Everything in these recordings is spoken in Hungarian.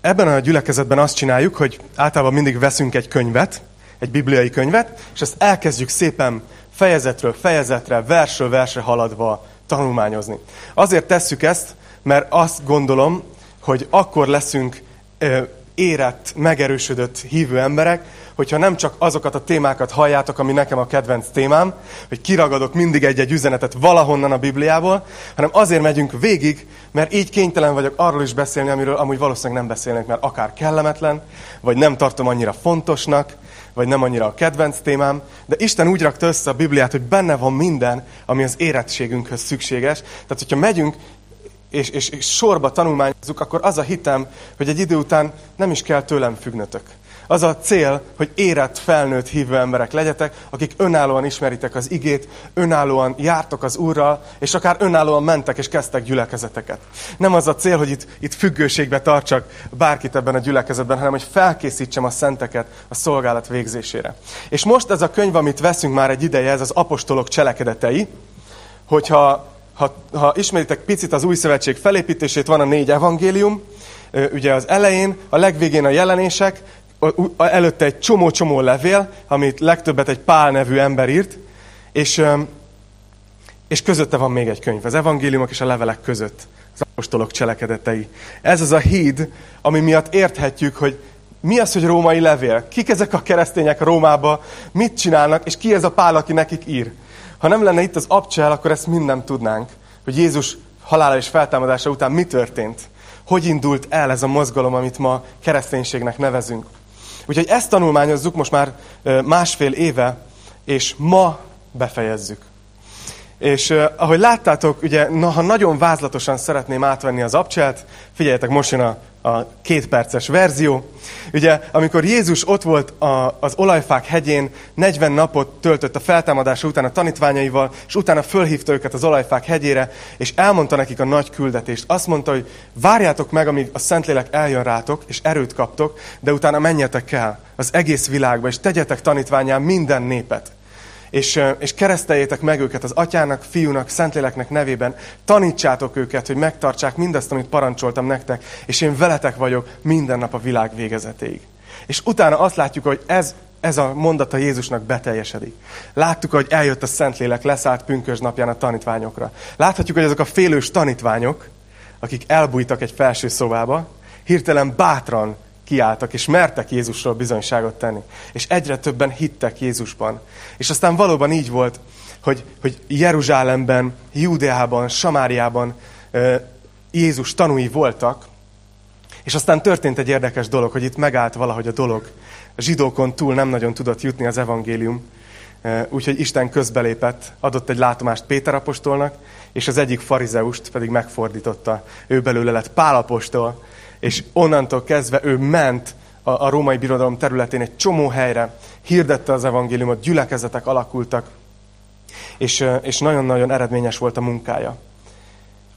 ebben a gyülekezetben azt csináljuk, hogy általában mindig veszünk egy könyvet, egy bibliai könyvet, és ezt elkezdjük szépen fejezetről fejezetre, versről versre haladva tanulmányozni. Azért tesszük ezt, mert azt gondolom, hogy akkor leszünk érett, megerősödött hívő emberek, hogyha nem csak azokat a témákat halljátok, ami nekem a kedvenc témám, hogy kiragadok mindig egy-egy üzenetet valahonnan a Bibliából, hanem azért megyünk végig, mert így kénytelen vagyok arról is beszélni, amiről amúgy valószínűleg nem beszélnek, mert akár kellemetlen, vagy nem tartom annyira fontosnak, vagy nem annyira a kedvenc témám, de Isten úgy rakta össze a Bibliát, hogy benne van minden, ami az érettségünkhöz szükséges. Tehát, hogyha megyünk és, és, és sorba tanulmányozzuk, akkor az a hitem, hogy egy idő után nem is kell tőlem függnötök. Az a cél, hogy érett, felnőtt hívő emberek legyetek, akik önállóan ismeritek az igét, önállóan jártok az Úrral, és akár önállóan mentek és kezdtek gyülekezeteket. Nem az a cél, hogy itt, itt függőségbe tartsak bárkit ebben a gyülekezetben, hanem hogy felkészítsem a szenteket a szolgálat végzésére. És most ez a könyv, amit veszünk már egy ideje, ez az apostolok cselekedetei, hogyha ha, ha ismeritek picit az új szövetség felépítését, van a négy evangélium, ugye az elején, a legvégén a jelenések, előtte egy csomó-csomó levél, amit legtöbbet egy Pál nevű ember írt, és, és közötte van még egy könyv, az evangéliumok és a levelek között, az apostolok cselekedetei. Ez az a híd, ami miatt érthetjük, hogy mi az, hogy római levél? Kik ezek a keresztények Rómába? Mit csinálnak? És ki ez a Pál, aki nekik ír? Ha nem lenne itt az abcsel, akkor ezt mind nem tudnánk, hogy Jézus halála és feltámadása után mi történt. Hogy indult el ez a mozgalom, amit ma kereszténységnek nevezünk. Úgyhogy ezt tanulmányozzuk most már másfél éve, és ma befejezzük. És ahogy láttátok, ugye, na, ha nagyon vázlatosan szeretném átvenni az abcselt, figyeljetek, most jön a, a két perces verzió. Ugye, amikor Jézus ott volt a, az olajfák hegyén, 40 napot töltött a feltámadása után a tanítványaival, és utána fölhívta őket az olajfák hegyére, és elmondta nekik a nagy küldetést. Azt mondta, hogy várjátok meg, amíg a Szentlélek eljön rátok, és erőt kaptok, de utána menjetek el az egész világba, és tegyetek tanítványán minden népet és, és kereszteljétek meg őket az atyának, fiúnak, szentléleknek nevében, tanítsátok őket, hogy megtartsák mindazt, amit parancsoltam nektek, és én veletek vagyok minden nap a világ végezetéig. És utána azt látjuk, hogy ez, ez a mondata Jézusnak beteljesedik. Láttuk, hogy eljött a Szentlélek, leszállt pünkös napján a tanítványokra. Láthatjuk, hogy ezek a félős tanítványok, akik elbújtak egy felső szobába, hirtelen bátran kiálltak, és mertek Jézusról bizonyságot tenni. És egyre többen hittek Jézusban. És aztán valóban így volt, hogy, hogy Jeruzsálemben, Júdeában, Samáriában Jézus tanúi voltak, és aztán történt egy érdekes dolog, hogy itt megállt valahogy a dolog. A zsidókon túl nem nagyon tudott jutni az evangélium, úgyhogy Isten közbelépett, adott egy látomást Péter apostolnak, és az egyik farizeust pedig megfordította. Ő belőle lett Pál apostol, és onnantól kezdve ő ment a, a római birodalom területén egy csomó helyre, hirdette az evangéliumot, gyülekezetek alakultak, és, és nagyon-nagyon eredményes volt a munkája.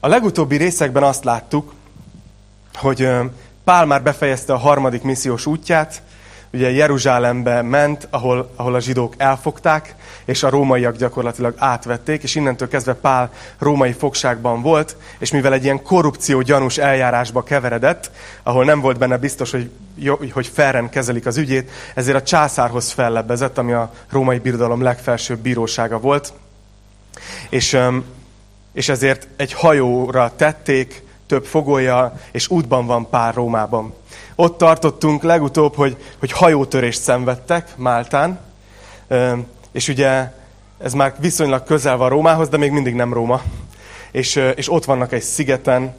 A legutóbbi részekben azt láttuk, hogy Pál már befejezte a harmadik missziós útját, ugye Jeruzsálembe ment, ahol, ahol a zsidók elfogták, és a rómaiak gyakorlatilag átvették, és innentől kezdve Pál római fogságban volt, és mivel egy ilyen korrupció gyanús eljárásba keveredett, ahol nem volt benne biztos, hogy, hogy felren kezelik az ügyét, ezért a császárhoz fellebbezett, ami a római birodalom legfelsőbb bírósága volt, és, és ezért egy hajóra tették, több fogolja, és útban van pár Rómában. Ott tartottunk legutóbb, hogy, hogy hajótörést szenvedtek Máltán, és ugye ez már viszonylag közel van Rómához, de még mindig nem Róma. És, és ott vannak egy szigeten,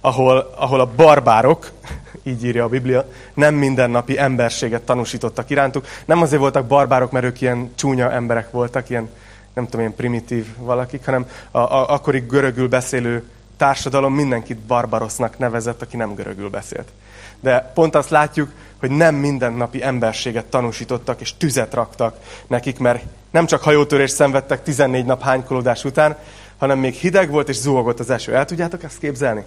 ahol, ahol a barbárok, így írja a Biblia, nem mindennapi emberséget tanúsítottak irántuk. Nem azért voltak barbárok, mert ők ilyen csúnya emberek voltak, ilyen nem tudom, ilyen primitív valakik, hanem a, a, akkori görögül beszélő társadalom mindenkit barbarosznak nevezett, aki nem görögül beszélt. De pont azt látjuk, hogy nem mindennapi emberséget tanúsítottak, és tüzet raktak nekik, mert nem csak hajótörést szenvedtek 14 nap hánykolódás után, hanem még hideg volt, és zuhogott az eső. El tudjátok ezt képzelni?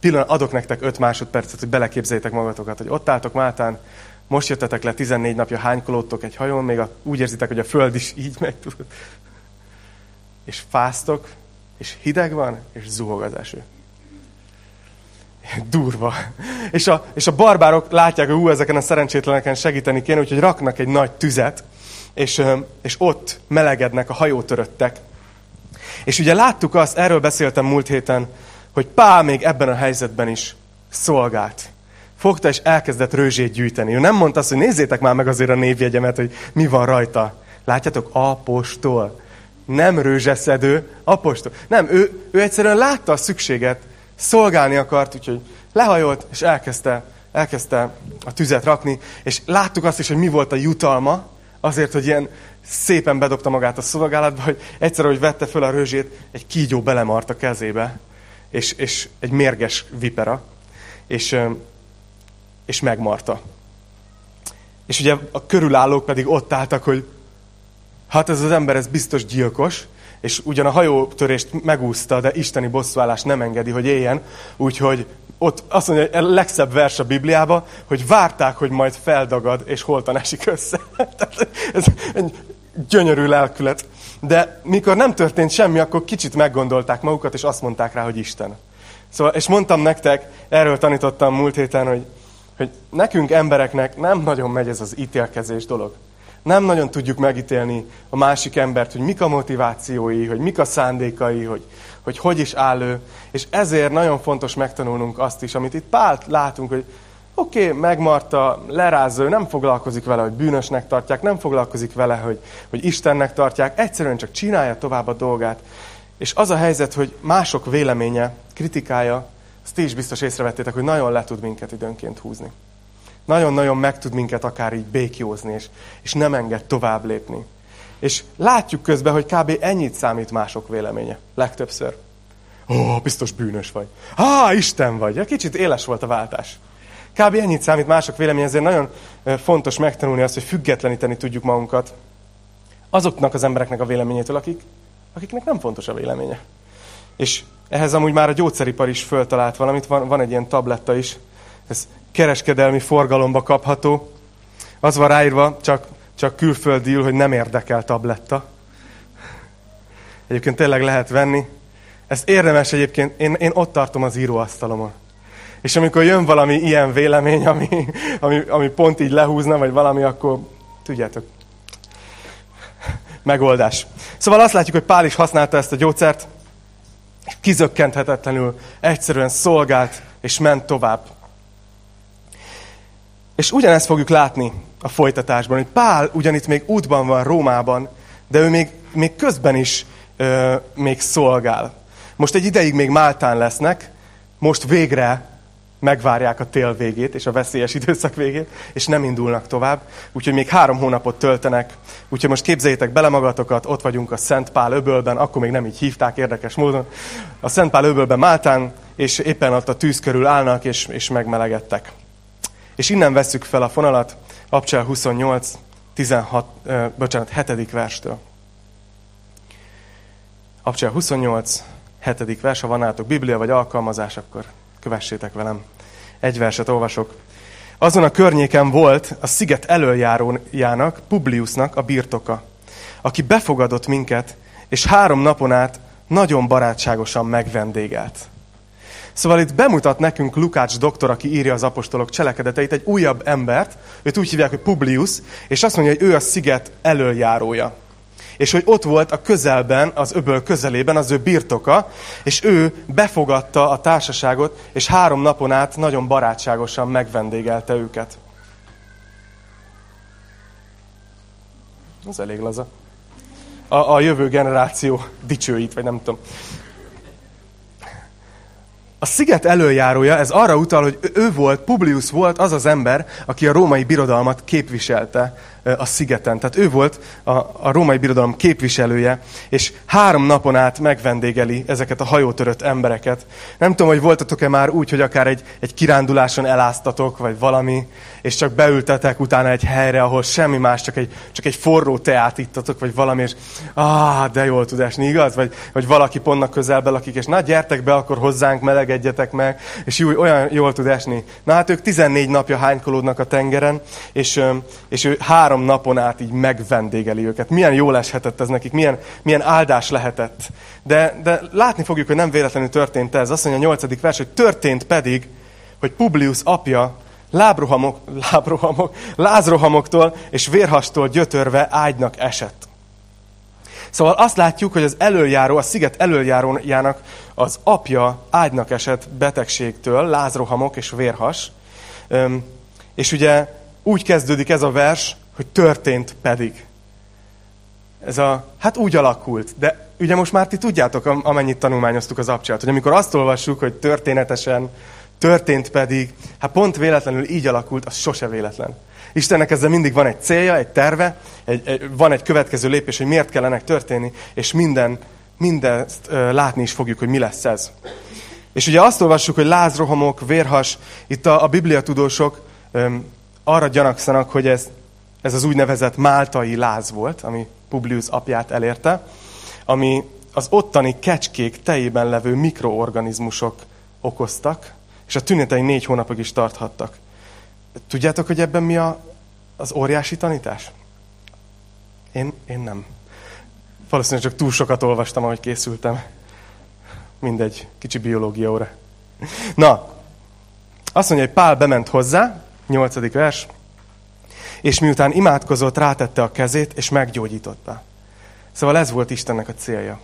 Pillanat, adok nektek 5 másodpercet, hogy beleképzeljétek magatokat, hogy ott álltok Máltán, most jöttetek le 14 napja, hánykolódtok egy hajón, még a, úgy érzitek, hogy a föld is így megy, és fáztok, és hideg van, és zuhog az eső. Durva. És a, és a barbárok látják, hogy ú, ezeken a szerencsétleneken segíteni kéne, úgyhogy raknak egy nagy tüzet, és, és ott melegednek a hajótöröttek. És ugye láttuk azt, erről beszéltem múlt héten, hogy Pál még ebben a helyzetben is szolgált. Fogta és elkezdett rőzsét gyűjteni. Ő nem mondta azt, hogy nézzétek már meg azért a névjegyemet, hogy mi van rajta. Látjátok, apostol. Nem rőzseszedő, apostol. Nem, ő, ő egyszerűen látta a szükséget, szolgálni akart, úgyhogy lehajolt, és elkezdte, elkezdte a tüzet rakni, és láttuk azt is, hogy mi volt a jutalma, azért, hogy ilyen szépen bedobta magát a szolgálatba, hogy egyszer, hogy vette föl a rőzsét, egy kígyó belemart a kezébe, és, és egy mérges vipera, és, és megmarta. És ugye a körülállók pedig ott álltak, hogy hát ez az ember, ez biztos gyilkos, és ugyan a hajótörést megúszta, de isteni bosszúállás nem engedi, hogy éljen, úgyhogy ott azt mondja, hogy a legszebb vers a Bibliába, hogy várták, hogy majd feldagad, és holtan esik össze. ez egy gyönyörű lelkület. De mikor nem történt semmi, akkor kicsit meggondolták magukat, és azt mondták rá, hogy Isten. Szóval, és mondtam nektek, erről tanítottam múlt héten, hogy, hogy nekünk embereknek nem nagyon megy ez az ítélkezés dolog. Nem nagyon tudjuk megítélni a másik embert, hogy mik a motivációi, hogy mik a szándékai, hogy hogy, hogy is áll ő. És ezért nagyon fontos megtanulnunk azt is, amit itt Pált látunk, hogy oké, okay, megmarta, lerázza, ő nem foglalkozik vele, hogy bűnösnek tartják, nem foglalkozik vele, hogy, hogy Istennek tartják, egyszerűen csak csinálja tovább a dolgát. És az a helyzet, hogy mások véleménye, kritikája, azt ti is biztos észrevettétek, hogy nagyon le tud minket időnként húzni. Nagyon-nagyon meg tud minket akár így békjózni, és, és nem enged tovább lépni. És látjuk közben, hogy kb. ennyit számít mások véleménye. Legtöbbször. Ó, biztos bűnös vagy. Há, Isten vagy. Kicsit éles volt a váltás. Kb. ennyit számít mások véleménye, ezért nagyon fontos megtanulni azt, hogy függetleníteni tudjuk magunkat azoknak az embereknek a véleményétől, akik, akiknek nem fontos a véleménye. És ehhez amúgy már a gyógyszeripar is föltalált valamit, van, van egy ilyen tabletta is, ez kereskedelmi forgalomba kapható. Az van ráírva, csak csak külföldül, hogy nem érdekel tabletta. Egyébként tényleg lehet venni. Ezt érdemes egyébként, én, én ott tartom az íróasztalomon. És amikor jön valami ilyen vélemény, ami, ami, ami pont így lehúzna, vagy valami, akkor tudjátok, megoldás. Szóval azt látjuk, hogy Pál is használta ezt a gyógyszert, és kizökkenthetetlenül egyszerűen szolgált, és ment tovább. És ugyanezt fogjuk látni a folytatásban, hogy Pál ugyanitt még útban van Rómában, de ő még, még közben is ö, még szolgál. Most egy ideig még Máltán lesznek, most végre megvárják a tél végét és a veszélyes időszak végét, és nem indulnak tovább. Úgyhogy még három hónapot töltenek. Úgyhogy most képzeljétek bele magatokat, ott vagyunk a Szent Pál öbölben, akkor még nem így hívták érdekes módon. A Szent Pál öbölben Máltán, és éppen ott a tűz körül állnak, és, és megmelegedtek. És innen vesszük fel a fonalat, Abcsel 28, 16, uh, bocsánat, 7. verstől. Abcsel 28, 7. vers, ha van nálatok Biblia vagy alkalmazás, akkor kövessétek velem. Egy verset olvasok. Azon a környéken volt a sziget elöljárójának, Publiusnak a birtoka, aki befogadott minket, és három napon át nagyon barátságosan megvendégelt. Szóval itt bemutat nekünk Lukács doktor, aki írja az apostolok cselekedeteit, egy újabb embert, őt úgy hívják, hogy Publius, és azt mondja, hogy ő a sziget elöljárója. És hogy ott volt a közelben, az öböl közelében az ő birtoka, és ő befogadta a társaságot, és három napon át nagyon barátságosan megvendégelte őket. Ez elég laza. A, a jövő generáció dicsőít, vagy nem tudom. A sziget előjárója, ez arra utal, hogy ő volt, Publius volt az az ember, aki a római birodalmat képviselte a szigeten. Tehát ő volt a, a római birodalom képviselője, és három napon át megvendégeli ezeket a hajótörött embereket. Nem tudom, hogy voltatok-e már úgy, hogy akár egy, egy kiránduláson eláztatok, vagy valami, és csak beültetek utána egy helyre, ahol semmi más, csak egy, csak egy forró teát ittatok, vagy valami, és ah, de jól tud esni, igaz? Vagy, vagy valaki pontnak közelbe lakik, és na gyertek be, akkor hozzánk, melegedjetek meg, és jó, olyan jól tud esni. Na hát ők 14 napja hánykolódnak a tengeren, és, és ő három napon át így megvendégeli őket. Milyen jól eshetett ez nekik, milyen, milyen áldás lehetett. De, de látni fogjuk, hogy nem véletlenül történt ez. Azt mondja a nyolcadik vers, hogy történt pedig, hogy Publius apja lábrohamok, lábrohamok, lázrohamoktól és vérhastól gyötörve ágynak esett. Szóval azt látjuk, hogy az előjáró, a sziget előjárójának az apja ágynak esett betegségtől, lázrohamok és vérhas. És ugye úgy kezdődik ez a vers, hogy történt pedig. Ez a, hát úgy alakult, de ugye most már ti tudjátok, amennyit tanulmányoztuk az abcsát, hogy amikor azt olvassuk, hogy történetesen, történt pedig, hát pont véletlenül így alakult, az sose véletlen. Istennek ezzel mindig van egy célja, egy terve, egy, egy, van egy következő lépés, hogy miért kellene történni, és minden, mindezt ö, látni is fogjuk, hogy mi lesz ez. És ugye azt olvassuk, hogy lázrohamok, vérhas, itt a, a bibliatudósok ö, arra gyanakszanak, hogy ez, ez az úgynevezett máltai láz volt, ami Publius apját elérte, ami az ottani kecskék tejében levő mikroorganizmusok okoztak, és a tünetei négy hónapig is tarthattak. Tudjátok, hogy ebben mi a, az óriási tanítás? Én, én nem. Valószínűleg csak túl sokat olvastam, ahogy készültem. Mindegy, kicsi biológia óra. Na, azt mondja, hogy Pál bement hozzá, nyolcadik vers, és miután imádkozott, rátette a kezét, és meggyógyította. Szóval ez volt Istennek a célja.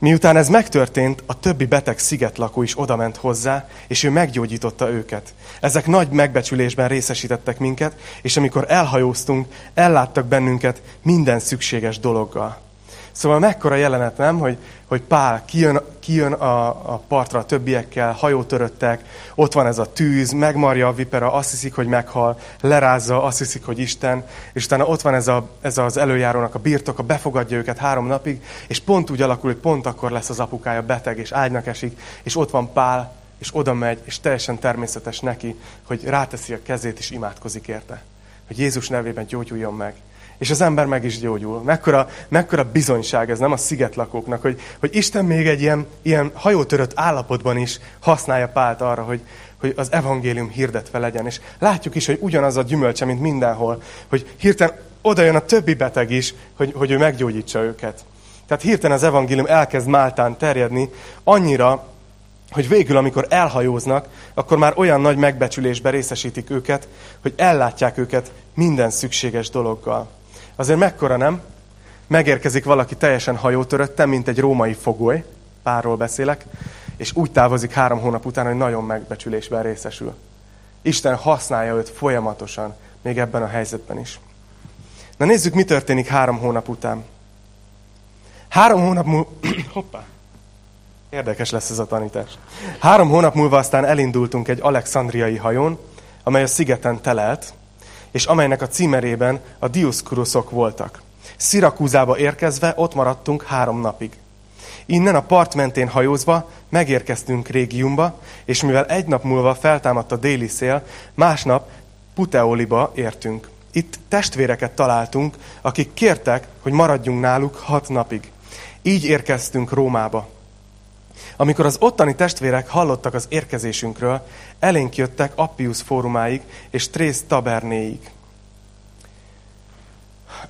Miután ez megtörtént, a többi beteg szigetlakó is odament hozzá, és ő meggyógyította őket. Ezek nagy megbecsülésben részesítettek minket, és amikor elhajóztunk, elláttak bennünket minden szükséges dologgal. Szóval mekkora jelenet, nem, hogy, hogy Pál kijön, kijön a, a partra a többiekkel, hajótöröttek, ott van ez a tűz, megmarja a vipera, azt hiszik, hogy meghal, lerázza, azt hiszik, hogy Isten, és utána ott van ez, a, ez az előjárónak a birtoka, befogadja őket három napig, és pont úgy alakul, hogy pont akkor lesz az apukája beteg, és ágynak esik, és ott van Pál, és oda megy, és teljesen természetes neki, hogy ráteszi a kezét, és imádkozik érte. Hogy Jézus nevében gyógyuljon meg és az ember meg is gyógyul. Mekkora, mekkora bizonyság ez, nem a szigetlakóknak, hogy, hogy Isten még egy ilyen, ilyen hajótörött állapotban is használja Pált arra, hogy, hogy az evangélium hirdetve legyen. És látjuk is, hogy ugyanaz a gyümölcse, mint mindenhol, hogy hirtelen oda jön a többi beteg is, hogy, hogy ő meggyógyítsa őket. Tehát hirtelen az evangélium elkezd Máltán terjedni, annyira, hogy végül, amikor elhajóznak, akkor már olyan nagy megbecsülésbe részesítik őket, hogy ellátják őket minden szükséges dologgal. Azért mekkora nem? Megérkezik valaki teljesen hajótöröttem, mint egy római fogoly, párról beszélek, és úgy távozik három hónap után, hogy nagyon megbecsülésben részesül. Isten használja őt folyamatosan, még ebben a helyzetben is. Na nézzük, mi történik három hónap után. Három hónap múlva... Hoppá! Érdekes lesz ez a tanítás. Három hónap múlva aztán elindultunk egy alexandriai hajón, amely a szigeten telelt, és amelynek a címerében a Dioskuruszok voltak. Szirakúzába érkezve ott maradtunk három napig. Innen a part mentén hajózva megérkeztünk régiumba, és mivel egy nap múlva feltámadt a déli szél, másnap Puteoliba értünk. Itt testvéreket találtunk, akik kértek, hogy maradjunk náluk hat napig. Így érkeztünk Rómába. Amikor az ottani testvérek hallottak az érkezésünkről, elénk jöttek Appius fórumáig és Trész tabernéig.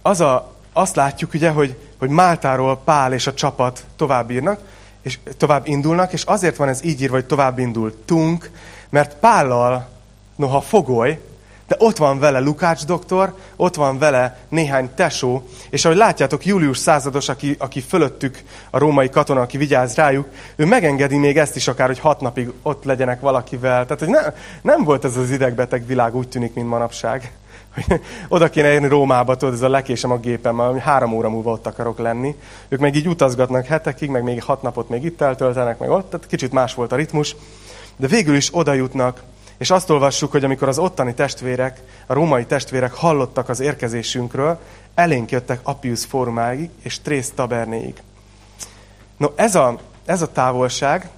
Az a, azt látjuk ugye, hogy, hogy Máltáról Pál és a csapat tovább írnak, és tovább indulnak, és azért van ez így írva, hogy tovább indultunk, mert Pállal, noha fogoly, de ott van vele Lukács doktor, ott van vele néhány tesó, és ahogy látjátok, Július százados, aki, aki fölöttük a római katona, aki vigyáz rájuk, ő megengedi még ezt is akár, hogy hat napig ott legyenek valakivel. Tehát, hogy ne, nem volt ez az idegbeteg világ úgy tűnik, mint manapság. Hogy oda kéne érni Rómába, tudod, ez a lekésem a gépem, ami három óra múlva ott akarok lenni. Ők meg így utazgatnak hetekig, meg még hat napot még itt eltöltenek, meg ott, tehát kicsit más volt a ritmus. De végül is oda jutnak, és azt olvassuk, hogy amikor az ottani testvérek, a római testvérek hallottak az érkezésünkről, elénk jöttek Appius formáig és Trész tabernéig. No, ez a, ez a távolság,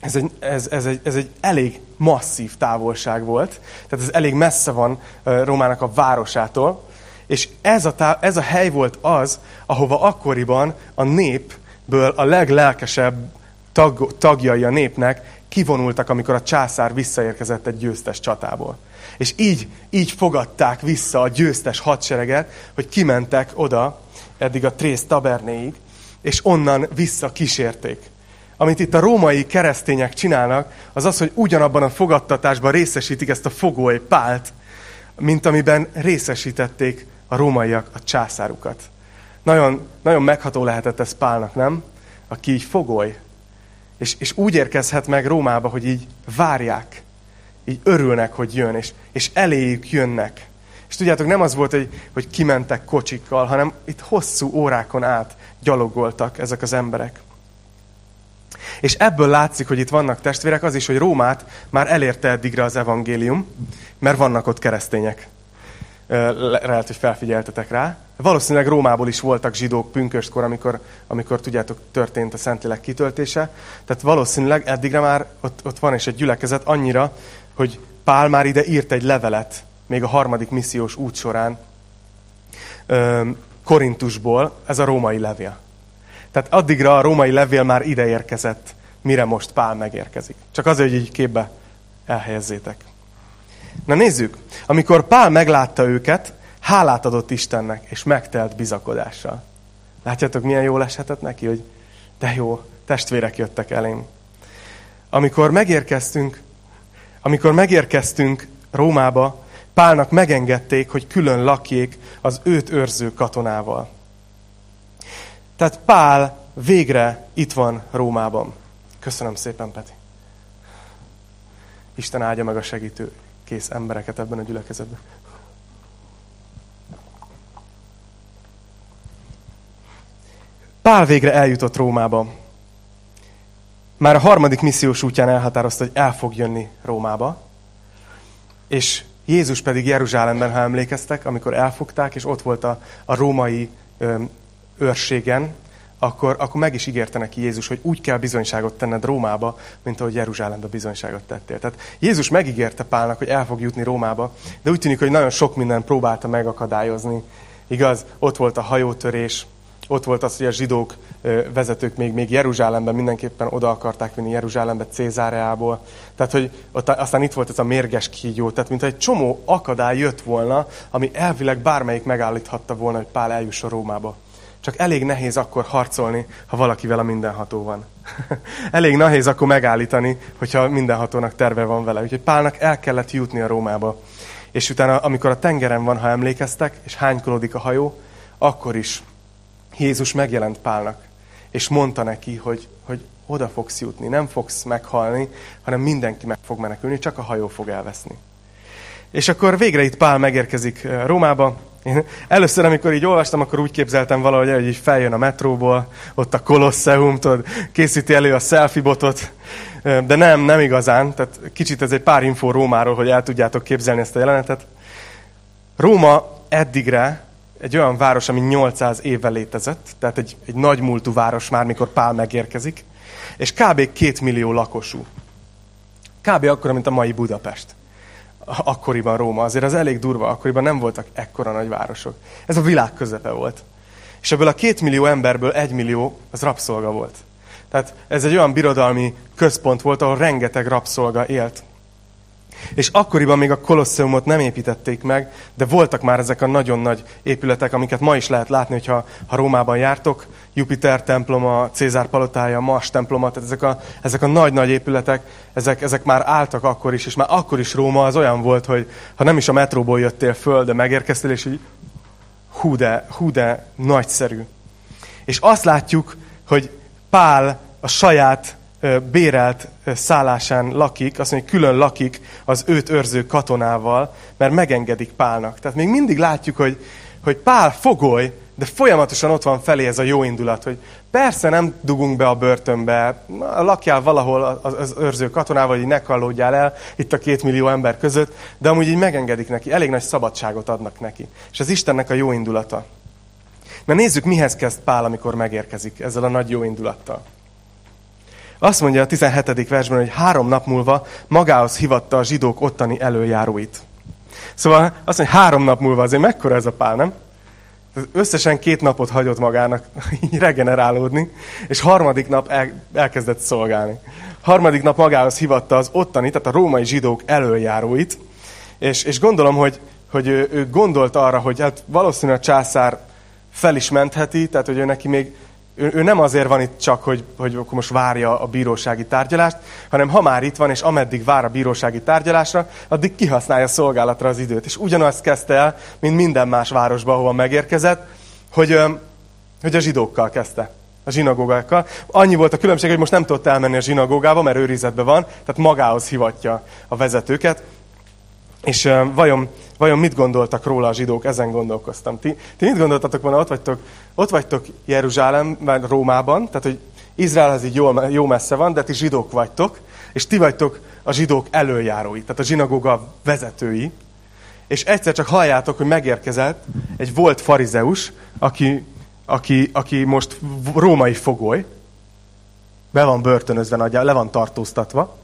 ez egy, ez, ez, egy, ez egy elég masszív távolság volt, tehát ez elég messze van Rómának a városától, és ez a, tá, ez a hely volt az, ahova akkoriban a népből a leglelkesebb tag, tagjai a népnek kivonultak, amikor a császár visszaérkezett egy győztes csatából. És így, így fogadták vissza a győztes hadsereget, hogy kimentek oda, eddig a Trész tabernéig, és onnan vissza kísérték amit itt a római keresztények csinálnak, az az, hogy ugyanabban a fogadtatásban részesítik ezt a fogoly pált, mint amiben részesítették a rómaiak a császárukat. Nagyon, nagyon megható lehetett ez Pálnak, nem? Aki így fogoly. És, és úgy érkezhet meg Rómába, hogy így várják. Így örülnek, hogy jön, és, és eléjük jönnek. És tudjátok, nem az volt, hogy, hogy kimentek kocsikkal, hanem itt hosszú órákon át gyalogoltak ezek az emberek. És ebből látszik, hogy itt vannak testvérek, az is, hogy Rómát már elérte eddigre az evangélium, mert vannak ott keresztények. Lehet, hogy felfigyeltetek rá. Valószínűleg Rómából is voltak zsidók pünköstkor, amikor, amikor tudjátok, történt a Szentlélek kitöltése. Tehát valószínűleg eddigre már ott, ott van is egy gyülekezet annyira, hogy Pál már ide írt egy levelet, még a harmadik missziós út során, Korintusból, ez a római levél. Tehát addigra a római levél már ide érkezett, mire most Pál megérkezik. Csak azért, hogy így képbe elhelyezzétek. Na nézzük, amikor Pál meglátta őket, hálát adott Istennek, és megtelt bizakodással. Látjátok, milyen jól eshetett neki, hogy de jó, testvérek jöttek elém. Amikor megérkeztünk, amikor megérkeztünk Rómába, Pálnak megengedték, hogy külön lakjék az őt őrző katonával. Tehát Pál végre itt van Rómában. Köszönöm szépen, Peti. Isten áldja meg a segítő kész embereket ebben a gyülekezetben. Pál végre eljutott Rómába. Már a harmadik missziós útján elhatározta, hogy el fog jönni Rómába. És Jézus pedig Jeruzsálemben, ha emlékeztek, amikor elfogták, és ott volt a, a római ö, őrségen, akkor, akkor meg is ígérte neki Jézus, hogy úgy kell bizonyságot tenned Rómába, mint ahogy Jeruzsálembe bizonyságot tettél. Tehát Jézus megígérte Pálnak, hogy el fog jutni Rómába, de úgy tűnik, hogy nagyon sok minden próbálta megakadályozni. Igaz, ott volt a hajótörés, ott volt az, hogy a zsidók vezetők még, még Jeruzsálemben mindenképpen oda akarták vinni Jeruzsálembe Cézáreából. Tehát, hogy ott aztán itt volt ez a mérges kígyó, tehát mint egy csomó akadály jött volna, ami elvileg bármelyik megállíthatta volna, hogy Pál eljusson Rómába. Csak elég nehéz akkor harcolni, ha valakivel a mindenható van. elég nehéz akkor megállítani, hogyha mindenhatónak terve van vele. Úgyhogy Pálnak el kellett jutni a Rómába. És utána, amikor a tengeren van, ha emlékeztek, és hánykolódik a hajó, akkor is Jézus megjelent Pálnak, és mondta neki, hogy, hogy oda fogsz jutni, nem fogsz meghalni, hanem mindenki meg fog menekülni, csak a hajó fog elveszni. És akkor végre itt Pál megérkezik eh, Rómába. Én először, amikor így olvastam, akkor úgy képzeltem valahogy, hogy így feljön a metróból, ott a Kolosseum, tudod, készíti elő a selfie botot, de nem, nem igazán. Tehát kicsit ez egy pár info Rómáról, hogy el tudjátok képzelni ezt a jelenetet. Róma eddigre egy olyan város, ami 800 évvel létezett, tehát egy, egy nagy múltú város már, mikor Pál megérkezik, és kb. két millió lakosú. Kb. akkora, mint a mai Budapest. Akkoriban Róma. Azért az elég durva, akkoriban nem voltak ekkora nagy városok. Ez a világ közepe volt. És ebből a két millió emberből egy millió az rabszolga volt. Tehát ez egy olyan birodalmi központ volt, ahol rengeteg rabszolga élt. És akkoriban még a Kolosseumot nem építették meg, de voltak már ezek a nagyon nagy épületek, amiket ma is lehet látni, hogyha ha Rómában jártok. Jupiter temploma, Cézár palotája, Mars temploma, tehát ezek a, ezek a nagy-nagy épületek, ezek, ezek már álltak akkor is, és már akkor is Róma az olyan volt, hogy ha nem is a metróból jöttél föl, de megérkeztél, és így hú de, hú de nagyszerű. És azt látjuk, hogy Pál a saját bérelt szállásán lakik, azt mondja, hogy külön lakik az őt őrző katonával, mert megengedik Pálnak. Tehát még mindig látjuk, hogy, hogy Pál fogoly, de folyamatosan ott van felé ez a jó indulat, hogy persze nem dugunk be a börtönbe, lakjál valahol az őrző katonával, hogy ne kallódjál el itt a két millió ember között, de amúgy így megengedik neki, elég nagy szabadságot adnak neki. És az Istennek a jó indulata. Na nézzük, mihez kezd Pál, amikor megérkezik ezzel a nagy jó indulattal. Azt mondja a 17. versben, hogy három nap múlva magához hivatta a zsidók ottani előjáróit. Szóval azt mondja, három nap múlva azért mekkora ez a pál, nem? Összesen két napot hagyott magának így regenerálódni, és harmadik nap el, elkezdett szolgálni. Harmadik nap magához hivatta az ottani, tehát a római zsidók előjáróit, és, és gondolom, hogy, hogy ő, ő gondolt arra, hogy hát valószínűleg a császár fel is mentheti, tehát hogy ő neki még Ő, ő nem azért van itt csak, hogy, hogy akkor most várja a bírósági tárgyalást, hanem ha már itt van, és ameddig vár a bírósági tárgyalásra, addig kihasználja szolgálatra az időt. És ugyanazt kezdte el, mint minden más városban, ahova megérkezett, hogy, hogy a zsidókkal kezdte a zsinagógákkal. Annyi volt a különbség, hogy most nem tudott elmenni a zsinagógába, mert őrizetben van, tehát magához hivatja a vezetőket. És vajon, vajon mit gondoltak róla a zsidók? Ezen gondolkoztam. Ti, ti mit gondoltatok volna, ott vagytok, ott vagytok Jeruzsálemben, Rómában, tehát hogy Izrael így jó, jó messze van, de ti zsidók vagytok, és ti vagytok a zsidók előjárói, tehát a zsinagóga vezetői, és egyszer csak halljátok, hogy megérkezett egy volt farizeus, aki, aki, aki most római fogoly, be van börtönözve, le van tartóztatva,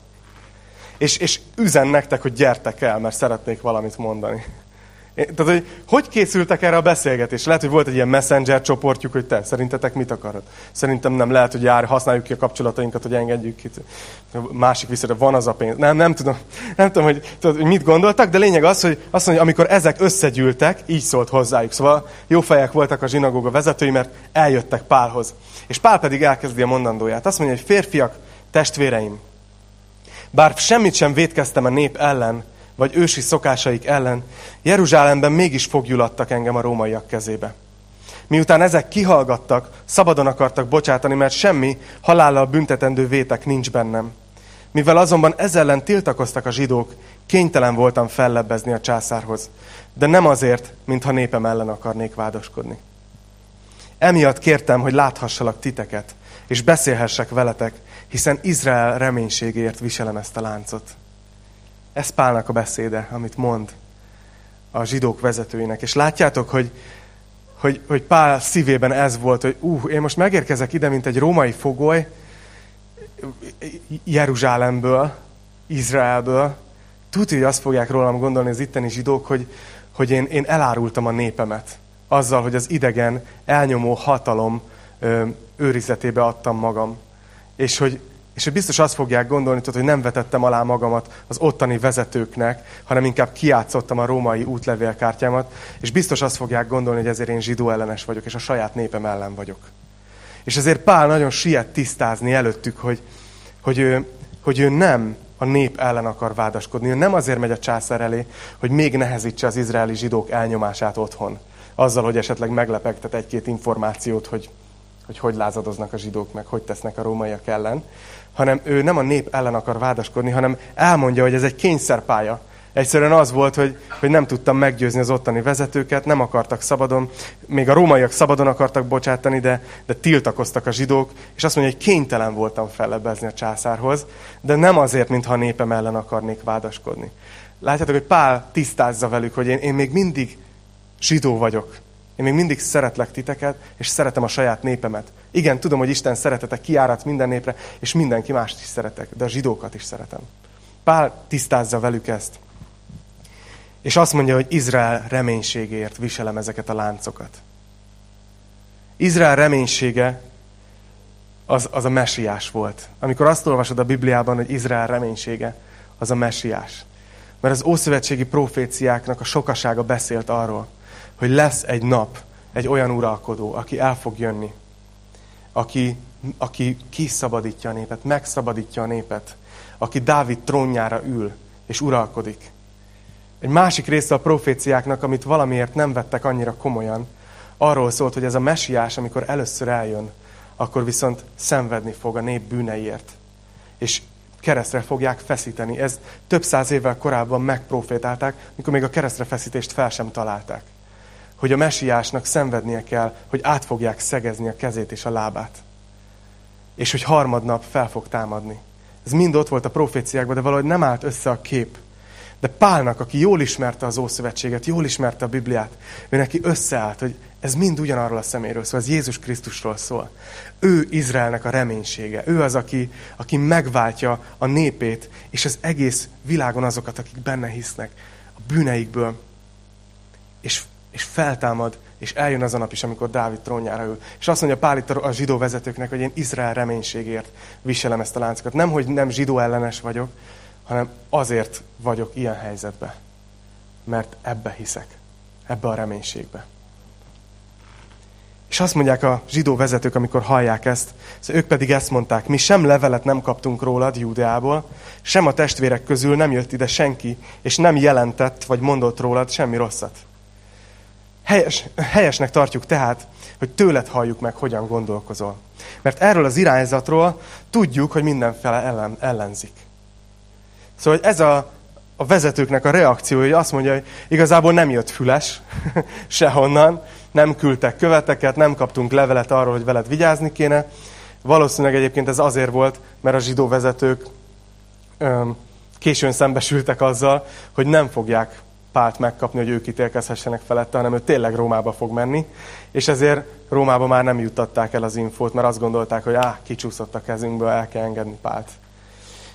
és, és üzen nektek, hogy gyertek el, mert szeretnék valamit mondani. Tehát, hogy hogy készültek erre a beszélgetésre? Lehet, hogy volt egy ilyen messenger csoportjuk, hogy te, szerintetek mit akarod? Szerintem nem lehet, hogy jár, használjuk ki a kapcsolatainkat, hogy engedjük ki. Másik viszont van az a pénz. Nem, nem tudom, nem tudom hogy, tudod, hogy mit gondoltak, de lényeg az, hogy azt mondja, amikor ezek összegyűltek, így szólt hozzájuk. Szóval jó fejek voltak a zsinagóga vezetői, mert eljöttek Pálhoz. És Pál pedig elkezdi a mondandóját. Azt mondja, hogy férfiak, testvéreim, bár semmit sem védkeztem a nép ellen, vagy ősi szokásaik ellen, Jeruzsálemben mégis fogjulottak engem a rómaiak kezébe. Miután ezek kihallgattak, szabadon akartak bocsátani, mert semmi halállal büntetendő vétek nincs bennem. Mivel azonban ezzel ellen tiltakoztak a zsidók, kénytelen voltam fellebbezni a császárhoz, de nem azért, mintha népem ellen akarnék vádoskodni. Emiatt kértem, hogy láthassalak titeket, és beszélhessek veletek, hiszen Izrael reménységért viselem ezt a láncot. Ez Pálnak a beszéde, amit mond a zsidók vezetőinek. És látjátok, hogy, hogy, hogy Pál szívében ez volt, hogy uh, én most megérkezek ide, mint egy római fogoly, Jeruzsálemből, Izraelből. Tudja, hogy azt fogják rólam gondolni az itteni zsidók, hogy, hogy én, én elárultam a népemet. Azzal, hogy az idegen, elnyomó hatalom ö, őrizetébe adtam magam. És hogy, és hogy biztos azt fogják gondolni, tudod, hogy nem vetettem alá magamat az ottani vezetőknek, hanem inkább kiátszottam a római útlevélkártyámat, és biztos azt fogják gondolni, hogy ezért én zsidó ellenes vagyok, és a saját népem ellen vagyok. És ezért Pál nagyon siet tisztázni előttük, hogy, hogy, ő, hogy ő nem a nép ellen akar vádaskodni. Ő nem azért megy a császár elé, hogy még nehezítse az izraeli zsidók elnyomását otthon. Azzal, hogy esetleg meglepegtet egy-két információt, hogy hogy hogy lázadoznak a zsidók, meg hogy tesznek a rómaiak ellen, hanem ő nem a nép ellen akar vádaskodni, hanem elmondja, hogy ez egy kényszerpálya. Egyszerűen az volt, hogy, hogy nem tudtam meggyőzni az ottani vezetőket, nem akartak szabadon, még a rómaiak szabadon akartak bocsátani, de, de tiltakoztak a zsidók, és azt mondja, hogy kénytelen voltam fellebbezni a császárhoz, de nem azért, mintha a népem ellen akarnék vádaskodni. Látjátok, hogy Pál tisztázza velük, hogy én, én még mindig zsidó vagyok. Én még mindig szeretlek titeket, és szeretem a saját népemet. Igen, tudom, hogy Isten szeretete kiárat minden népre, és mindenki mást is szeretek, de a zsidókat is szeretem. Pál tisztázza velük ezt. És azt mondja, hogy Izrael reménységért viselem ezeket a láncokat. Izrael reménysége az, az a mesiás volt. Amikor azt olvasod a Bibliában, hogy Izrael reménysége, az a mesiás. Mert az ószövetségi proféciáknak a sokasága beszélt arról, hogy lesz egy nap, egy olyan uralkodó, aki el fog jönni, aki, aki kiszabadítja a népet, megszabadítja a népet, aki Dávid trónjára ül és uralkodik. Egy másik része a proféciáknak, amit valamiért nem vettek annyira komolyan, arról szólt, hogy ez a mesiás, amikor először eljön, akkor viszont szenvedni fog a nép bűneiért. És keresztre fogják feszíteni. Ez több száz évvel korábban megprofétálták, mikor még a keresztre feszítést fel sem találták hogy a mesiásnak szenvednie kell, hogy át fogják szegezni a kezét és a lábát. És hogy harmadnap fel fog támadni. Ez mind ott volt a proféciákban, de valahogy nem állt össze a kép. De Pálnak, aki jól ismerte az Ószövetséget, jól ismerte a Bibliát, ő neki összeállt, hogy ez mind ugyanarról a szeméről szól, ez Jézus Krisztusról szól. Ő Izraelnek a reménysége. Ő az, aki, aki megváltja a népét, és az egész világon azokat, akik benne hisznek, a bűneikből. És és feltámad, és eljön az a nap is, amikor Dávid trónjára ül. És azt mondja Pál itt a zsidó vezetőknek, hogy én Izrael reménységért viselem ezt a láncokat. Nem, hogy nem zsidó ellenes vagyok, hanem azért vagyok ilyen helyzetben. Mert ebbe hiszek. Ebbe a reménységbe. És azt mondják a zsidó vezetők, amikor hallják ezt, szóval ők pedig ezt mondták, mi sem levelet nem kaptunk rólad Júdeából, sem a testvérek közül nem jött ide senki, és nem jelentett vagy mondott rólad semmi rosszat. Helyes, helyesnek tartjuk tehát, hogy tőled halljuk meg, hogyan gondolkozol. Mert erről az irányzatról tudjuk, hogy mindenfele ellen, ellenzik. Szóval hogy ez a, a vezetőknek a reakciója, hogy azt mondja, hogy igazából nem jött füles sehonnan, nem küldtek követeket, nem kaptunk levelet arról, hogy veled vigyázni kéne. Valószínűleg egyébként ez azért volt, mert a zsidó vezetők öm, későn szembesültek azzal, hogy nem fogják Pált megkapni, hogy ők ítélkezhessenek felette, hanem ő tényleg Rómába fog menni, és ezért Rómába már nem juttatták el az infót, mert azt gondolták, hogy áh, kicsúszott a kezünkből, el kell engedni Pált.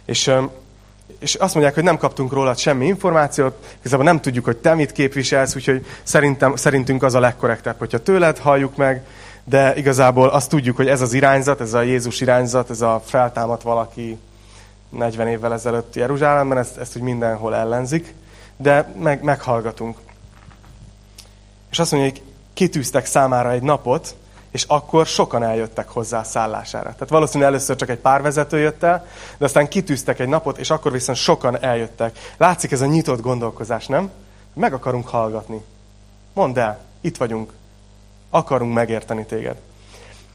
És, és azt mondják, hogy nem kaptunk rólad semmi információt, igazából nem tudjuk, hogy te mit képviselsz, úgyhogy szerintem, szerintünk az a legkorrektebb, hogyha tőled halljuk meg, de igazából azt tudjuk, hogy ez az irányzat, ez a Jézus irányzat, ez a feltámadt valaki 40 évvel ezelőtt Jeruzsálemben, ezt, ezt úgy mindenhol ellenzik de meg, meghallgatunk. És azt mondja, hogy kitűztek számára egy napot, és akkor sokan eljöttek hozzá a szállására. Tehát valószínűleg először csak egy pár vezető jött el, de aztán kitűztek egy napot, és akkor viszont sokan eljöttek. Látszik ez a nyitott gondolkozás, nem? Meg akarunk hallgatni. Mondd el, itt vagyunk. Akarunk megérteni téged.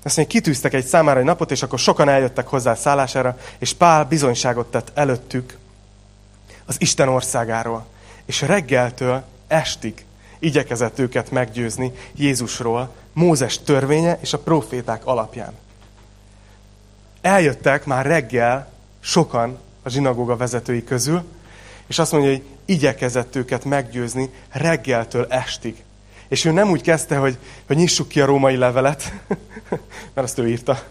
Azt mondja, kitűztek egy számára egy napot, és akkor sokan eljöttek hozzá a szállására, és Pál bizonyságot tett előttük az Isten országáról és reggeltől estig igyekezett őket meggyőzni Jézusról, Mózes törvénye és a proféták alapján. Eljöttek már reggel sokan a zsinagóga vezetői közül, és azt mondja, hogy igyekezett őket meggyőzni reggeltől estig. És ő nem úgy kezdte, hogy, hogy nyissuk ki a római levelet, mert azt ő írta,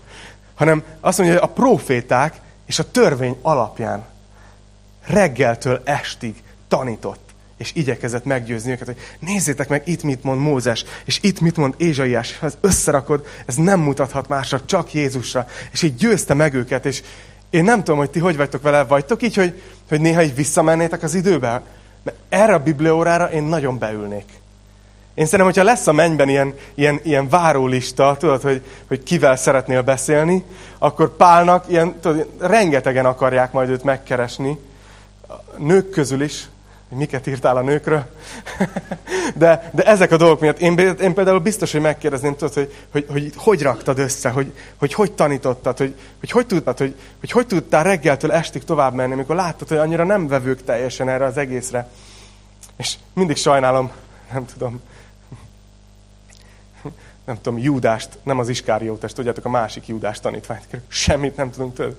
hanem azt mondja, hogy a proféták és a törvény alapján reggeltől estig tanított és igyekezett meggyőzni őket, hogy nézzétek meg, itt mit mond Mózes, és itt mit mond Ézsaiás. Ha ez összerakod, ez nem mutathat másra, csak Jézusra. És így győzte meg őket, és én nem tudom, hogy ti hogy vagytok vele, vagytok így, hogy, hogy néha így visszamennétek az időbe? Mert erre a bibliórára én nagyon beülnék. Én szerintem, hogyha lesz a mennyben ilyen, ilyen, ilyen várólista, tudod, hogy, hogy kivel szeretnél beszélni, akkor Pálnak ilyen, tudod, rengetegen akarják majd őt megkeresni, nők közül is, hogy miket írtál a nőkről. De, de ezek a dolgok miatt én, én például biztos, hogy megkérdezném, tudod, hogy hogy, hogy, hogy raktad össze, hogy hogy, hogy tanítottad, hogy hogy, hogy tudtad, hogy, hogy hogy tudtál reggeltől estig tovább menni, amikor láttad, hogy annyira nem vevők teljesen erre az egészre. És mindig sajnálom, nem tudom, nem tudom, Júdást, nem az Iskáriótest, tudjátok, a másik Júdás tanítványt. Semmit nem tudunk tőle.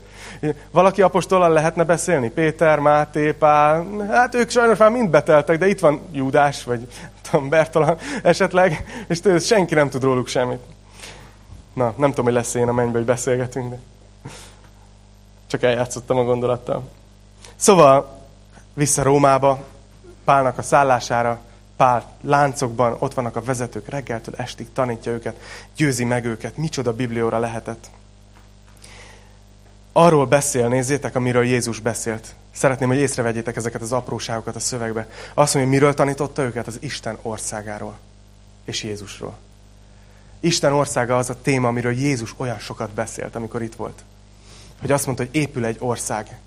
Valaki apostollal lehetne beszélni? Péter, Máté, Pál, hát ők sajnos már mind beteltek, de itt van Júdás, vagy tudom, Bertalan esetleg, és tőle, senki nem tud róluk semmit. Na, nem tudom, hogy lesz én a mennybe, hogy beszélgetünk, de csak eljátszottam a gondolattal. Szóval, vissza Rómába, Pálnak a szállására, pár láncokban, ott vannak a vezetők, reggeltől estig tanítja őket, győzi meg őket, micsoda biblióra lehetett. Arról beszél, nézzétek, amiről Jézus beszélt. Szeretném, hogy észrevegyétek ezeket az apróságokat a szövegbe. Azt mondja, miről tanította őket? Az Isten országáról és Jézusról. Isten országa az a téma, amiről Jézus olyan sokat beszélt, amikor itt volt. Hogy azt mondta, hogy épül egy ország,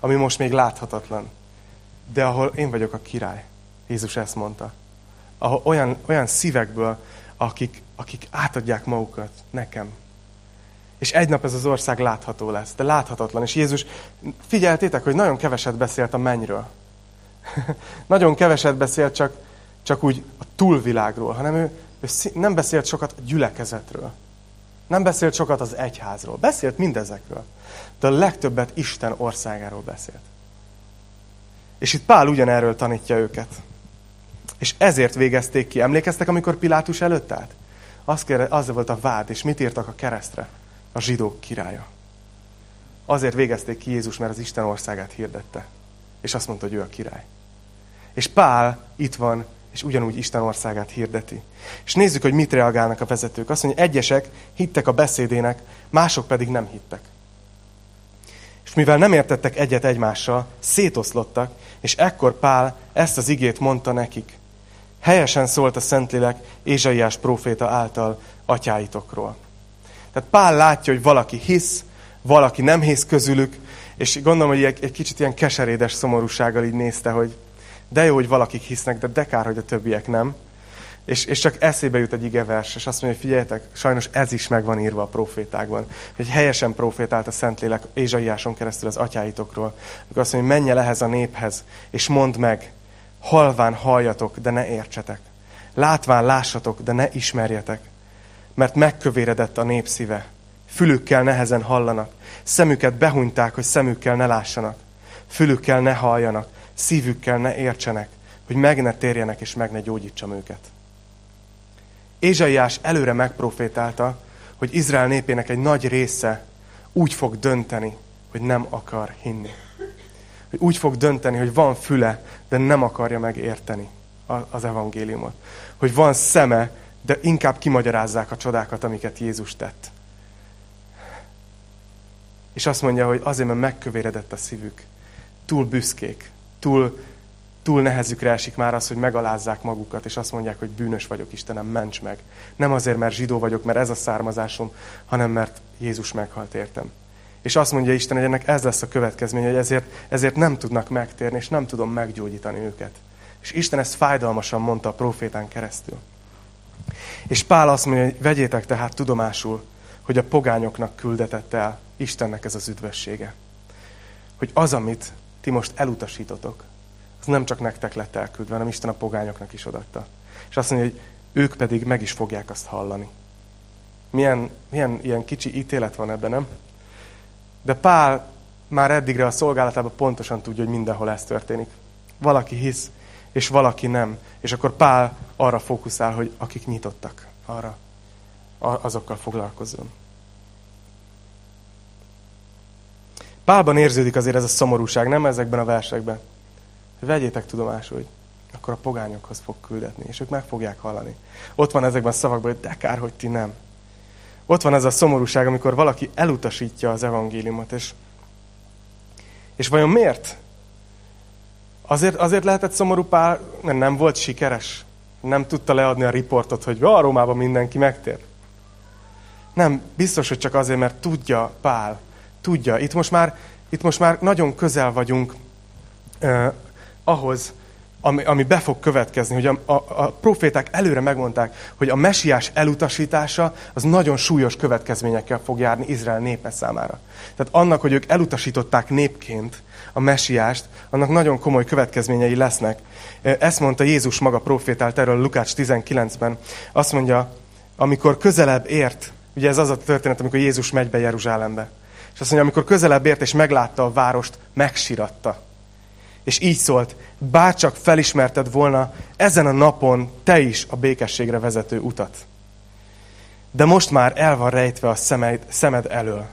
ami most még láthatatlan, de ahol én vagyok a király. Jézus ezt mondta. Ahol olyan, olyan szívekből, akik, akik átadják magukat nekem. És egy nap ez az ország látható lesz, de láthatatlan. És Jézus, figyeltétek, hogy nagyon keveset beszélt a mennyről. nagyon keveset beszélt csak, csak úgy a túlvilágról, hanem ő, ő nem beszélt sokat a gyülekezetről. Nem beszélt sokat az egyházról. Beszélt mindezekről. De a legtöbbet Isten országáról beszélt. És itt Pál ugyanerről tanítja őket. És ezért végezték ki. Emlékeztek, amikor Pilátus előtt állt? Az, az volt a vád, és mit írtak a keresztre? A zsidók királya. Azért végezték ki Jézus, mert az Isten országát hirdette. És azt mondta, hogy ő a király. És Pál itt van, és ugyanúgy Isten országát hirdeti. És nézzük, hogy mit reagálnak a vezetők. Azt mondja, egyesek hittek a beszédének, mások pedig nem hittek. És mivel nem értettek egyet egymással, szétoszlottak, és ekkor Pál ezt az igét mondta nekik. Helyesen szólt a Szentlélek Ézsaiás próféta által atyáitokról. Tehát Pál látja, hogy valaki hisz, valaki nem hisz közülük, és gondolom, hogy egy, kicsit ilyen keserédes szomorúsággal így nézte, hogy de jó, hogy valakik hisznek, de de kár, hogy a többiek nem. És, és csak eszébe jut egy igevers, és azt mondja, hogy figyeljetek, sajnos ez is meg van írva a profétákban. Hogy helyesen profétált a Szentlélek Ézsaiáson keresztül az atyáitokról. Amikor azt mondja, hogy menj el ehhez a néphez, és mondd meg, halván halljatok, de ne értsetek. Látván lássatok, de ne ismerjetek. Mert megkövéredett a nép szíve. Fülükkel nehezen hallanak. Szemüket behunyták, hogy szemükkel ne lássanak. Fülükkel ne halljanak. Szívükkel ne értsenek, hogy meg ne térjenek és meg ne gyógyítsam őket. Ézsaiás előre megprofétálta, hogy Izrael népének egy nagy része úgy fog dönteni, hogy nem akar hinni. Hogy úgy fog dönteni, hogy van füle, de nem akarja megérteni az evangéliumot. Hogy van szeme, de inkább kimagyarázzák a csodákat, amiket Jézus tett. És azt mondja, hogy azért, mert megkövéredett a szívük. Túl büszkék, túl túl nehezükre esik már az, hogy megalázzák magukat, és azt mondják, hogy bűnös vagyok, Istenem, ments meg. Nem azért, mert zsidó vagyok, mert ez a származásom, hanem mert Jézus meghalt értem. És azt mondja Isten, hogy ennek ez lesz a következmény, hogy ezért, ezért nem tudnak megtérni, és nem tudom meggyógyítani őket. És Isten ezt fájdalmasan mondta a profétán keresztül. És Pál azt mondja, hogy vegyétek tehát tudomásul, hogy a pogányoknak küldetett el Istennek ez az üdvössége. Hogy az, amit ti most elutasítotok, az nem csak nektek lett elküldve, hanem Isten a pogányoknak is odatta. És azt mondja, hogy ők pedig meg is fogják azt hallani. Milyen, milyen ilyen kicsi ítélet van ebben, nem? De Pál már eddigre a szolgálatában pontosan tudja, hogy mindenhol ez történik. Valaki hisz, és valaki nem. És akkor Pál arra fókuszál, hogy akik nyitottak arra, azokkal foglalkozzon. Pálban érződik azért ez a szomorúság, nem ezekben a versekben vegyétek tudomásul, hogy akkor a pogányokhoz fog küldetni, és ők meg fogják hallani. Ott van ezekben a szavakban, hogy de kár, hogy ti nem. Ott van ez a szomorúság, amikor valaki elutasítja az evangéliumot, és, és vajon miért? Azért, azért lehetett szomorú Pál, mert nem volt sikeres. Nem tudta leadni a riportot, hogy a Rómában mindenki megtér. Nem, biztos, hogy csak azért, mert tudja Pál, tudja. Itt most már, itt most már nagyon közel vagyunk ahhoz, ami, ami be fog következni, hogy a, a, a proféták előre megmondták, hogy a mesiás elutasítása az nagyon súlyos következményekkel fog járni Izrael népe számára. Tehát annak, hogy ők elutasították népként a mesiást, annak nagyon komoly következményei lesznek. Ezt mondta Jézus maga profétált erről Lukács 19-ben. Azt mondja, amikor közelebb ért, ugye ez az a történet, amikor Jézus megy be Jeruzsálembe. És azt mondja, amikor közelebb ért és meglátta a várost, megsiratta és így szólt, bárcsak felismerted volna ezen a napon te is a békességre vezető utat. De most már el van rejtve a szemed, szemed elől,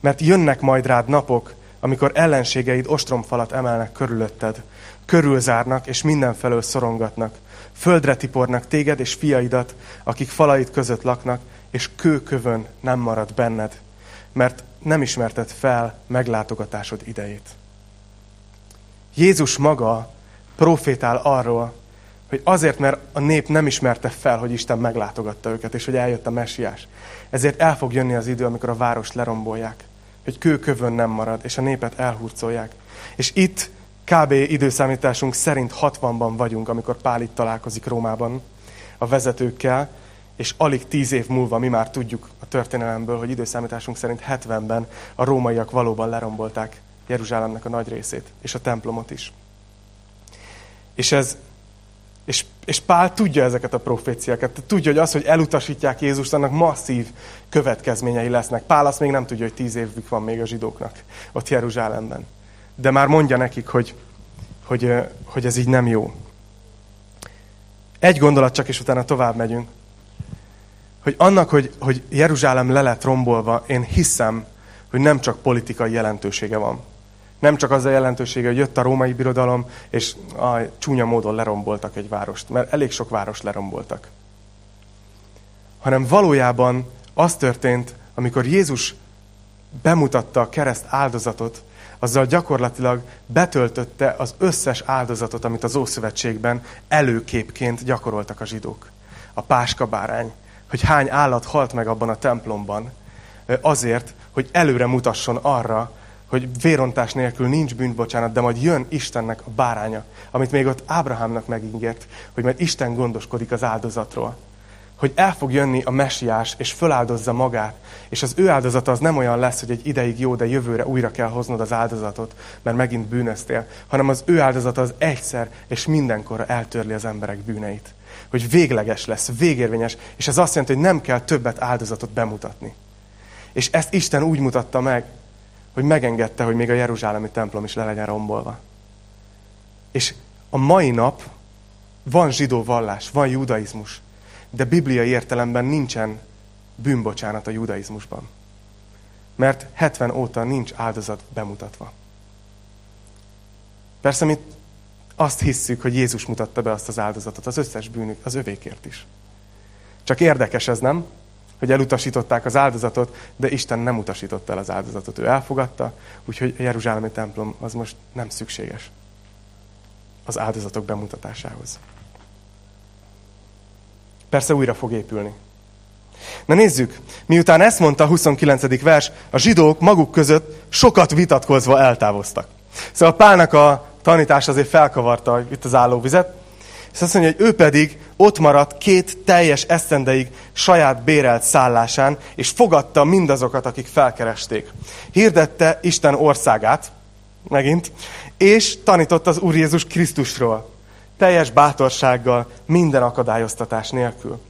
mert jönnek majd rád napok, amikor ellenségeid ostromfalat emelnek körülötted, körülzárnak és mindenfelől szorongatnak, földre tipornak téged és fiaidat, akik falait között laknak, és kőkövön nem marad benned, mert nem ismerted fel meglátogatásod idejét. Jézus maga profétál arról, hogy azért, mert a nép nem ismerte fel, hogy Isten meglátogatta őket, és hogy eljött a messiás. Ezért el fog jönni az idő, amikor a várost lerombolják, hogy kőkövön nem marad, és a népet elhurcolják. És itt kb. időszámításunk szerint 60-ban vagyunk, amikor Pál itt találkozik Rómában a vezetőkkel, és alig tíz év múlva mi már tudjuk a történelemből, hogy időszámításunk szerint 70-ben a rómaiak valóban lerombolták Jeruzsálemnek a nagy részét, és a templomot is. És ez és, és Pál tudja ezeket a proféciákat. Tudja, hogy az, hogy elutasítják Jézust, annak masszív következményei lesznek. Pál azt még nem tudja, hogy tíz évük van még a zsidóknak ott Jeruzsálemben. De már mondja nekik, hogy, hogy, hogy ez így nem jó. Egy gondolat csak, és utána tovább megyünk. Hogy annak, hogy, hogy Jeruzsálem le lett rombolva, én hiszem, hogy nem csak politikai jelentősége van. Nem csak az a jelentősége, hogy jött a római birodalom, és a csúnya módon leromboltak egy várost, mert elég sok város leromboltak. Hanem valójában az történt, amikor Jézus bemutatta a kereszt áldozatot, azzal gyakorlatilag betöltötte az összes áldozatot, amit az Ószövetségben előképként gyakoroltak a zsidók. A páskabárány, hogy hány állat halt meg abban a templomban, azért, hogy előre mutasson arra, hogy vérontás nélkül nincs bűnbocsánat, de majd jön Istennek a báránya, amit még ott Ábrahámnak megígért, hogy majd Isten gondoskodik az áldozatról. Hogy el fog jönni a mesiás, és föláldozza magát, és az ő áldozata az nem olyan lesz, hogy egy ideig jó, de jövőre újra kell hoznod az áldozatot, mert megint bűnöztél, hanem az ő áldozata az egyszer és mindenkorra eltörli az emberek bűneit. Hogy végleges lesz, végérvényes, és ez azt jelenti, hogy nem kell többet áldozatot bemutatni. És ezt Isten úgy mutatta meg, hogy megengedte, hogy még a Jeruzsálemi templom is le legyen rombolva. És a mai nap van zsidó vallás, van judaizmus, de bibliai értelemben nincsen bűnbocsánat a judaizmusban. Mert 70 óta nincs áldozat bemutatva. Persze mi azt hisszük, hogy Jézus mutatta be azt az áldozatot, az összes bűnük, az övékért is. Csak érdekes ez, nem? Hogy elutasították az áldozatot, de Isten nem utasította el az áldozatot. Ő elfogadta, úgyhogy a Jeruzsálemi templom az most nem szükséges az áldozatok bemutatásához. Persze újra fog épülni. Na nézzük, miután ezt mondta a 29. vers, a zsidók maguk között sokat vitatkozva eltávoztak. Szóval Pálnak a tanítás azért felkavarta itt az állóvizet, és azt mondja, hogy ő pedig ott maradt két teljes esztendeig saját bérelt szállásán, és fogadta mindazokat, akik felkeresték. Hirdette Isten országát, megint, és tanított az Úr Jézus Krisztusról. Teljes bátorsággal, minden akadályoztatás nélkül.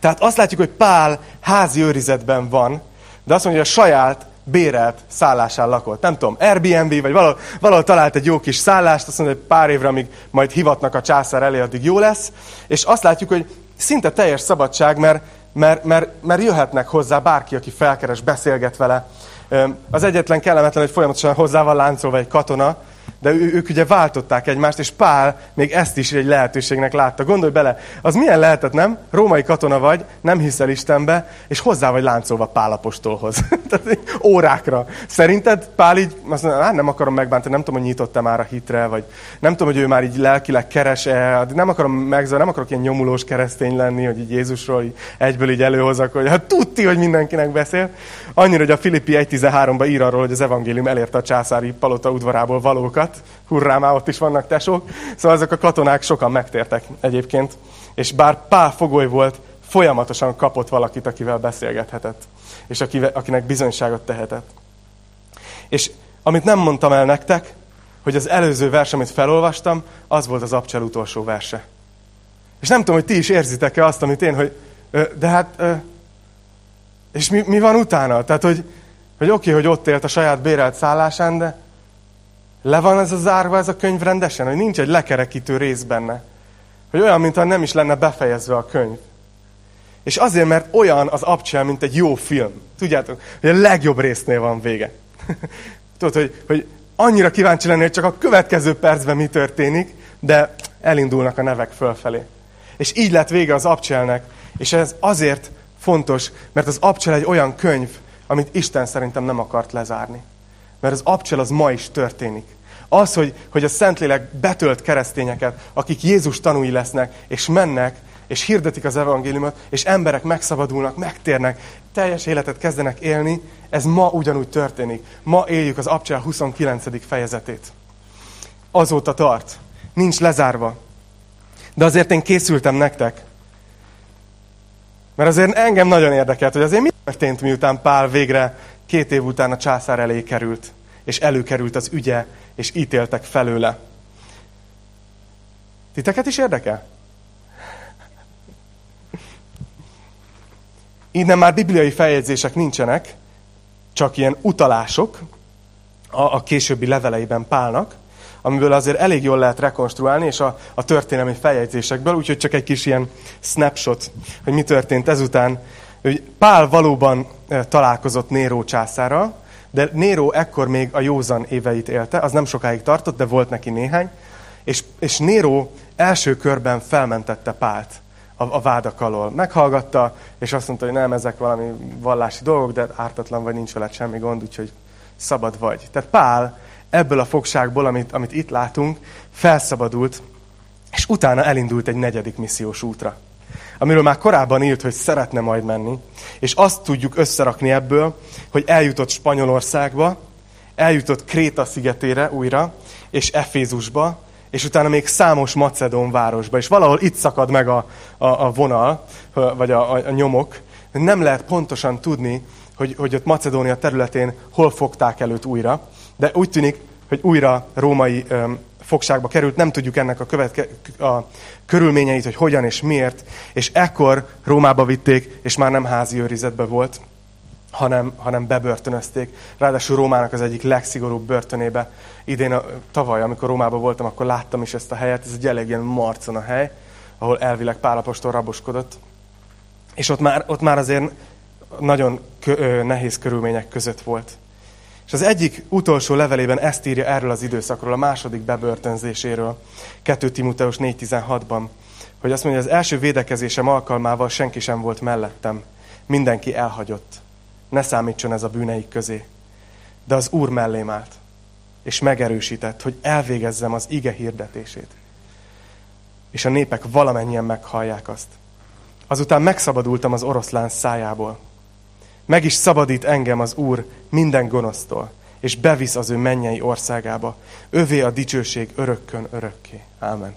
Tehát azt látjuk, hogy Pál házi őrizetben van, de azt mondja, hogy a saját bérelt szállásán lakott. Nem tudom, Airbnb, vagy valahol, valahol talált egy jó kis szállást, azt mondja, hogy pár évre, amíg majd hivatnak a császár elé, addig jó lesz. És azt látjuk, hogy szinte teljes szabadság, mert, mert, mert, mert jöhetnek hozzá bárki, aki felkeres, beszélget vele. Az egyetlen kellemetlen, hogy folyamatosan hozzá van láncolva egy katona, de ő, ők ugye váltották egymást, és Pál még ezt is egy lehetőségnek látta. Gondolj bele, az milyen lehetett, nem? Római katona vagy, nem hiszel Istenbe, és hozzá vagy láncolva Pál apostolhoz. Tehát órákra. Szerinted Pál így, azt mondja, hát nem akarom megbántani, nem tudom, hogy nyitott-e már a hitre, vagy nem tudom, hogy ő már így lelkileg keres-e, nem akarom megzavarodni, nem akarok ilyen nyomulós keresztény lenni, hogy így Jézusról így egyből így előhozak, hogy hát tudti, hogy mindenkinek beszél. Annyira, hogy a Filippi 1.13-ban ír arról, hogy az evangélium elérte a császári palota udvarából valókat, sokat. Hurrá, már ott is vannak tesók. Szóval ezek a katonák sokan megtértek egyébként. És bár Pál fogoly volt, folyamatosan kapott valakit, akivel beszélgethetett. És akinek bizonyságot tehetett. És amit nem mondtam el nektek, hogy az előző vers, amit felolvastam, az volt az Abcsel utolsó verse. És nem tudom, hogy ti is érzitek-e azt, amit én, hogy de hát, és mi, mi van utána? Tehát, hogy, hogy oké, okay, hogy ott élt a saját bérelt szállásán, de le van ez a zárva, ez a könyv rendesen, hogy nincs egy lekerekítő rész benne. Hogy olyan, mintha nem is lenne befejezve a könyv. És azért, mert olyan az abcsel, mint egy jó film. Tudjátok, hogy a legjobb résznél van vége. Tudod, hogy, hogy annyira kíváncsi lenni, hogy csak a következő percben mi történik, de elindulnak a nevek fölfelé. És így lett vége az abcselnek. És ez azért fontos, mert az abcsel egy olyan könyv, amit Isten szerintem nem akart lezárni. Mert az abcsel az ma is történik. Az, hogy, hogy a Szentlélek betölt keresztényeket, akik Jézus tanúi lesznek, és mennek, és hirdetik az evangéliumot, és emberek megszabadulnak, megtérnek, teljes életet kezdenek élni, ez ma ugyanúgy történik. Ma éljük az Abcsel 29. fejezetét. Azóta tart. Nincs lezárva. De azért én készültem nektek. Mert azért engem nagyon érdekelt, hogy azért mi történt, miután Pál végre két év után a császár elé került, és előkerült az ügye, és ítéltek felőle. Titeket is érdekel? Innen már bibliai feljegyzések nincsenek, csak ilyen utalások a, a későbbi leveleiben Pálnak, amiből azért elég jól lehet rekonstruálni, és a, a történelmi feljegyzésekből, úgyhogy csak egy kis ilyen snapshot, hogy mi történt ezután. Hogy Pál valóban találkozott Néró császárral, de Néró ekkor még a józan éveit élte, az nem sokáig tartott, de volt neki néhány, és, és Néró első körben felmentette Pált a, a vádak alól. Meghallgatta, és azt mondta, hogy nem, ezek valami vallási dolgok, de ártatlan vagy nincs veled semmi gond, úgyhogy szabad vagy. Tehát Pál ebből a fogságból, amit, amit itt látunk, felszabadult, és utána elindult egy negyedik missziós útra. Amiről már korábban írt, hogy szeretne majd menni, és azt tudjuk összerakni ebből, hogy eljutott Spanyolországba, eljutott Kréta szigetére újra, és Efézusba, és utána még számos macedón városba. És valahol itt szakad meg a, a, a vonal, vagy a, a, a nyomok. Nem lehet pontosan tudni, hogy, hogy ott Macedónia területén hol fogták előtt újra. De úgy tűnik, hogy újra római öm, fogságba került, nem tudjuk ennek a, követke, a körülményeit, hogy hogyan és miért, és ekkor Rómába vitték, és már nem házi őrizetbe volt, hanem, hanem bebörtönözték. Ráadásul Rómának az egyik legszigorúbb börtönébe. Idén, a, tavaly, amikor Rómában voltam, akkor láttam is ezt a helyet. Ez egy elég ilyen marcon a hely, ahol elvileg Pálapostól raboskodott. És ott már, ott már azért nagyon kö, ö, nehéz körülmények között volt. És az egyik utolsó levelében ezt írja erről az időszakról, a második bebörtönzéséről, 2 Timoteus 4.16-ban, hogy azt mondja, az első védekezésem alkalmával senki sem volt mellettem, mindenki elhagyott. Ne számítson ez a bűneik közé. De az Úr mellém állt, és megerősített, hogy elvégezzem az ige hirdetését. És a népek valamennyien meghallják azt. Azután megszabadultam az oroszlán szájából. Meg is szabadít engem az Úr minden gonosztól, és bevisz az ő mennyei országába. Övé a dicsőség örökkön örökké. Ámen.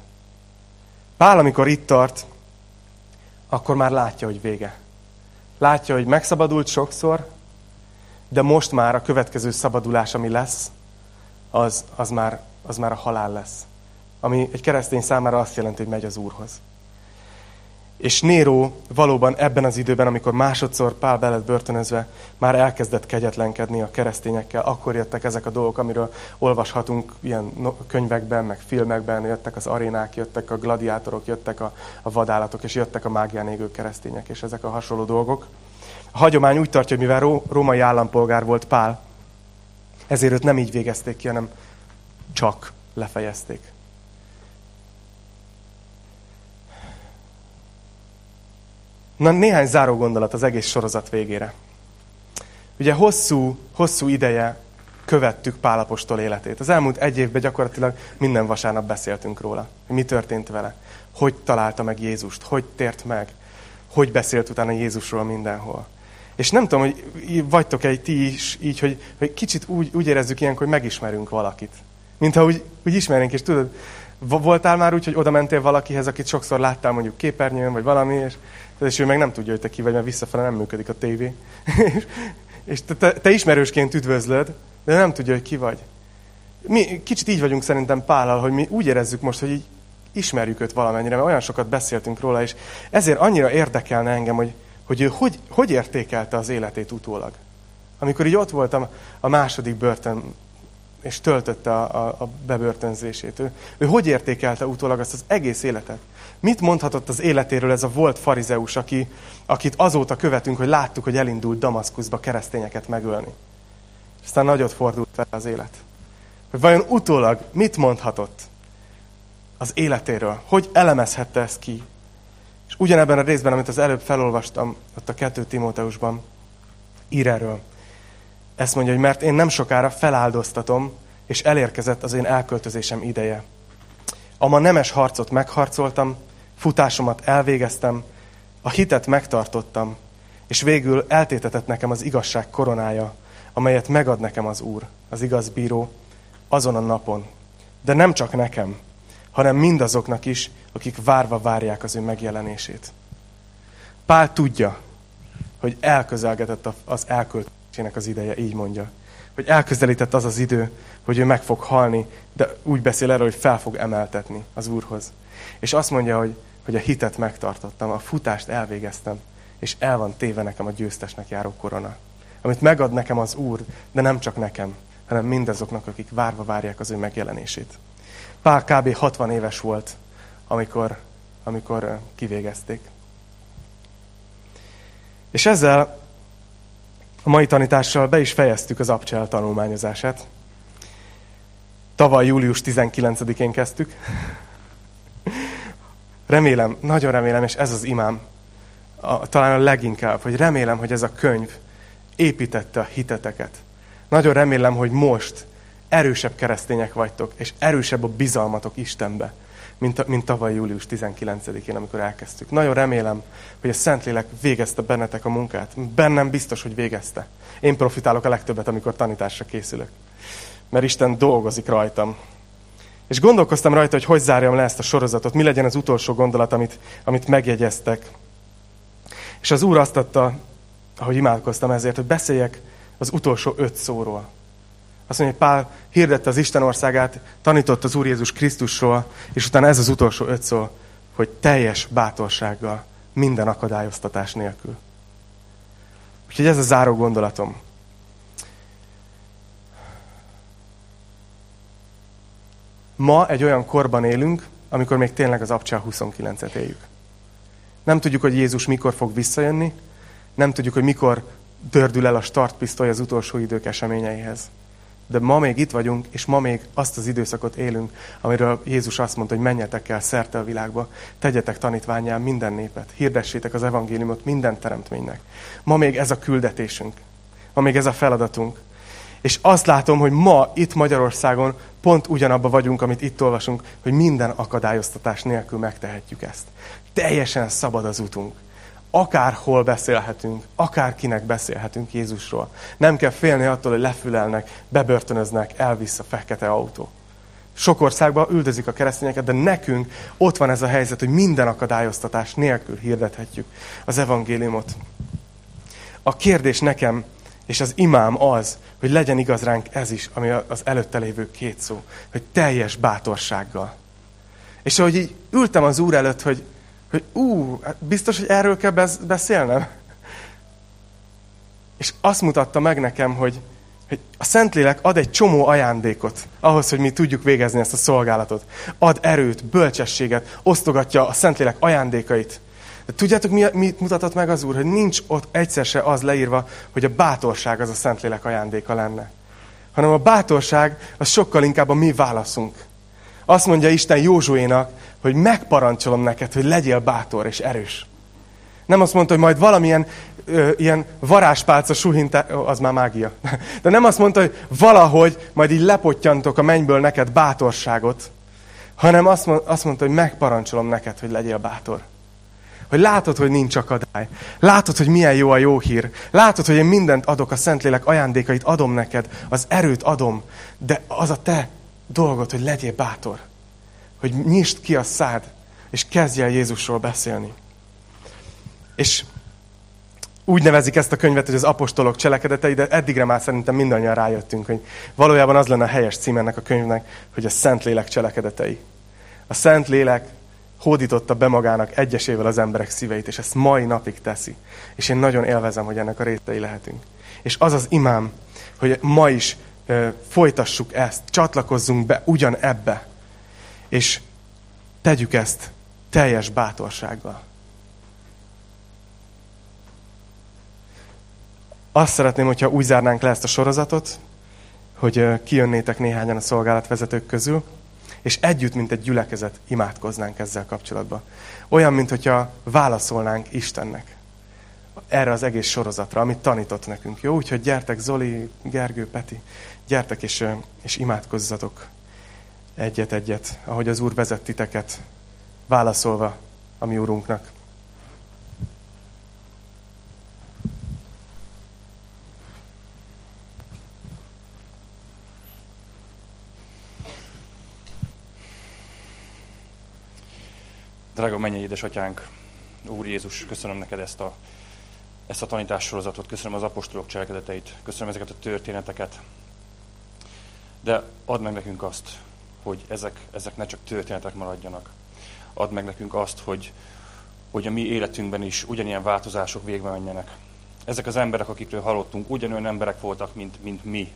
Pál, amikor itt tart, akkor már látja, hogy vége. Látja, hogy megszabadult sokszor, de most már a következő szabadulás, ami lesz, az, az, már, az már a halál lesz. Ami egy keresztény számára azt jelenti, hogy megy az Úrhoz. És Néró valóban ebben az időben, amikor másodszor Pál be lett börtönözve, már elkezdett kegyetlenkedni a keresztényekkel. Akkor jöttek ezek a dolgok, amiről olvashatunk ilyen könyvekben, meg filmekben, jöttek az arénák, jöttek a gladiátorok, jöttek a, a vadállatok, és jöttek a mágián égő keresztények, és ezek a hasonló dolgok. A hagyomány úgy tartja, hogy mivel római állampolgár volt Pál, ezért őt nem így végezték ki, hanem csak lefejezték. Na, néhány záró gondolat az egész sorozat végére. Ugye hosszú, hosszú ideje követtük Pálapostól életét. Az elmúlt egy évben gyakorlatilag minden vasárnap beszéltünk róla. Mi történt vele. Hogy találta meg Jézust. Hogy tért meg. Hogy beszélt utána Jézusról mindenhol. És nem tudom, hogy vagytok-e ti is így, hogy, hogy kicsit úgy, úgy érezzük ilyenkor, hogy megismerünk valakit. Mintha úgy, úgy ismernénk, és tudod, voltál már úgy, hogy oda mentél valakihez, akit sokszor láttál mondjuk képernyőn, vagy valami, és, és ő meg nem tudja, hogy te ki vagy, mert visszafele nem működik a tévé. és te, te, te ismerősként üdvözlöd, de nem tudja, hogy ki vagy. Mi kicsit így vagyunk szerintem Pállal, hogy mi úgy érezzük most, hogy így ismerjük őt valamennyire, mert olyan sokat beszéltünk róla, és ezért annyira érdekelne engem, hogy, hogy ő hogy, hogy értékelte az életét utólag. Amikor így ott voltam a második börtön és töltötte a, a, a bebörtönzését. Ő, ő hogy értékelte utólag azt az egész életet? Mit mondhatott az életéről ez a volt farizeus, aki, akit azóta követünk, hogy láttuk, hogy elindult Damaszkuszba keresztényeket megölni? Aztán nagyot fordult fel az élet. Hogy vajon utólag mit mondhatott az életéről? Hogy elemezhette ezt ki? És ugyanebben a részben, amit az előbb felolvastam, ott a 2 Timóteusban, ír erről. Ezt mondja, hogy mert én nem sokára feláldoztatom, és elérkezett az én elköltözésem ideje. Ama nemes harcot megharcoltam, futásomat elvégeztem, a hitet megtartottam, és végül eltétetett nekem az igazság koronája, amelyet megad nekem az Úr, az igaz bíró, azon a napon. De nem csak nekem, hanem mindazoknak is, akik várva várják az ő megjelenését. Pál tudja, hogy elközelgetett az elköltözés az ideje, így mondja. Hogy elközelített az az idő, hogy ő meg fog halni, de úgy beszél erről, hogy fel fog emeltetni az Úrhoz. És azt mondja, hogy, hogy a hitet megtartottam, a futást elvégeztem, és el van téve nekem a győztesnek járó korona. Amit megad nekem az Úr, de nem csak nekem, hanem mindazoknak, akik várva várják az ő megjelenését. Pál kb. 60 éves volt, amikor, amikor kivégezték. És ezzel a mai tanítással be is fejeztük az Abcsel tanulmányozását. Tavaly július 19-én kezdtük. Remélem, nagyon remélem, és ez az imám, a, talán a leginkább, hogy remélem, hogy ez a könyv építette a hiteteket. Nagyon remélem, hogy most erősebb keresztények vagytok, és erősebb a bizalmatok Istenbe, mint, mint tavaly július 19-én, amikor elkezdtük. Nagyon remélem, hogy a Szentlélek végezte bennetek a munkát. Bennem biztos, hogy végezte. Én profitálok a legtöbbet, amikor tanításra készülök. Mert Isten dolgozik rajtam. És gondolkoztam rajta, hogy hogy zárjam le ezt a sorozatot, mi legyen az utolsó gondolat, amit, amit megjegyeztek. És az Úr azt adta, ahogy imádkoztam ezért, hogy beszéljek az utolsó öt szóról. Azt mondja, hogy Pál hirdette az Isten országát, tanított az Úr Jézus Krisztusról, és utána ez az utolsó öt szó, hogy teljes bátorsággal, minden akadályoztatás nélkül. Úgyhogy ez a záró gondolatom. Ma egy olyan korban élünk, amikor még tényleg az Abcsel 29-et éljük. Nem tudjuk, hogy Jézus mikor fog visszajönni, nem tudjuk, hogy mikor dördül el a startpisztoly az utolsó idők eseményeihez. De ma még itt vagyunk, és ma még azt az időszakot élünk, amiről Jézus azt mondta, hogy menjetek el szerte a világba, tegyetek tanítványá minden népet, hirdessétek az evangéliumot minden teremtménynek. Ma még ez a küldetésünk. Ma még ez a feladatunk. És azt látom, hogy ma itt Magyarországon pont ugyanabba vagyunk, amit itt olvasunk, hogy minden akadályoztatás nélkül megtehetjük ezt. Teljesen szabad az utunk. Akárhol beszélhetünk, akárkinek beszélhetünk Jézusról. Nem kell félni attól, hogy lefülelnek, bebörtönöznek, elvisz a fekete autó. Sok országban üldözik a keresztényeket, de nekünk ott van ez a helyzet, hogy minden akadályoztatás nélkül hirdethetjük az evangéliumot. A kérdés nekem és az imám az, hogy legyen igaz ránk ez is, ami az előtte lévő két szó, hogy teljes bátorsággal. És ahogy így ültem az úr előtt, hogy, hogy ú, biztos, hogy erről kell beszélnem? És azt mutatta meg nekem, hogy, hogy a Szentlélek ad egy csomó ajándékot ahhoz, hogy mi tudjuk végezni ezt a szolgálatot. Ad erőt, bölcsességet, osztogatja a Szentlélek ajándékait. De tudjátok, mi, mit mutatott meg az Úr? Hogy nincs ott egyszer se az leírva, hogy a bátorság az a Szentlélek ajándéka lenne. Hanem a bátorság az sokkal inkább a mi válaszunk. Azt mondja Isten Józsuénak, hogy megparancsolom neked, hogy legyél bátor és erős. Nem azt mondta, hogy majd valamilyen ö, ilyen varázspálca suhinte, az már mágia. De nem azt mondta, hogy valahogy majd így lepottyantok a mennyből neked bátorságot, hanem azt, azt mondta, hogy megparancsolom neked, hogy legyél bátor. Hogy látod, hogy nincs akadály. Látod, hogy milyen jó a jó hír. Látod, hogy én mindent adok, a Szentlélek ajándékait adom neked, az erőt adom, de az a te dolgod, hogy legyél bátor. Hogy nyisd ki a szád, és kezdj el Jézusról beszélni. És úgy nevezik ezt a könyvet, hogy az apostolok cselekedetei, de eddigre már szerintem mindannyian rájöttünk, hogy valójában az lenne a helyes cím ennek a könyvnek, hogy a Szentlélek cselekedetei. A Szentlélek hódította be magának egyesével az emberek szíveit, és ezt mai napig teszi. És én nagyon élvezem, hogy ennek a részei lehetünk. És az az imám, hogy ma is folytassuk ezt, csatlakozzunk be ugyan ebbe, és tegyük ezt teljes bátorsággal. Azt szeretném, hogyha úgy zárnánk le ezt a sorozatot, hogy kijönnétek néhányan a szolgálatvezetők közül, és együtt, mint egy gyülekezet imádkoznánk ezzel kapcsolatban. Olyan, mint hogyha válaszolnánk Istennek erre az egész sorozatra, amit tanított nekünk. Jó, úgyhogy gyertek, Zoli, Gergő, Peti, gyertek és, és imádkozzatok egyet-egyet, ahogy az Úr vezet titeket, válaszolva a mi Úrunknak. Drága mennyei édesatyánk, Úr Jézus, köszönöm neked ezt a, ezt a tanítássorozatot, köszönöm az apostolok cselekedeteit, köszönöm ezeket a történeteket. De add meg nekünk azt, hogy ezek, ezek ne csak történetek maradjanak. Add meg nekünk azt, hogy, hogy a mi életünkben is ugyanilyen változások végbe menjenek. Ezek az emberek, akikről hallottunk, ugyanolyan emberek voltak, mint, mint mi.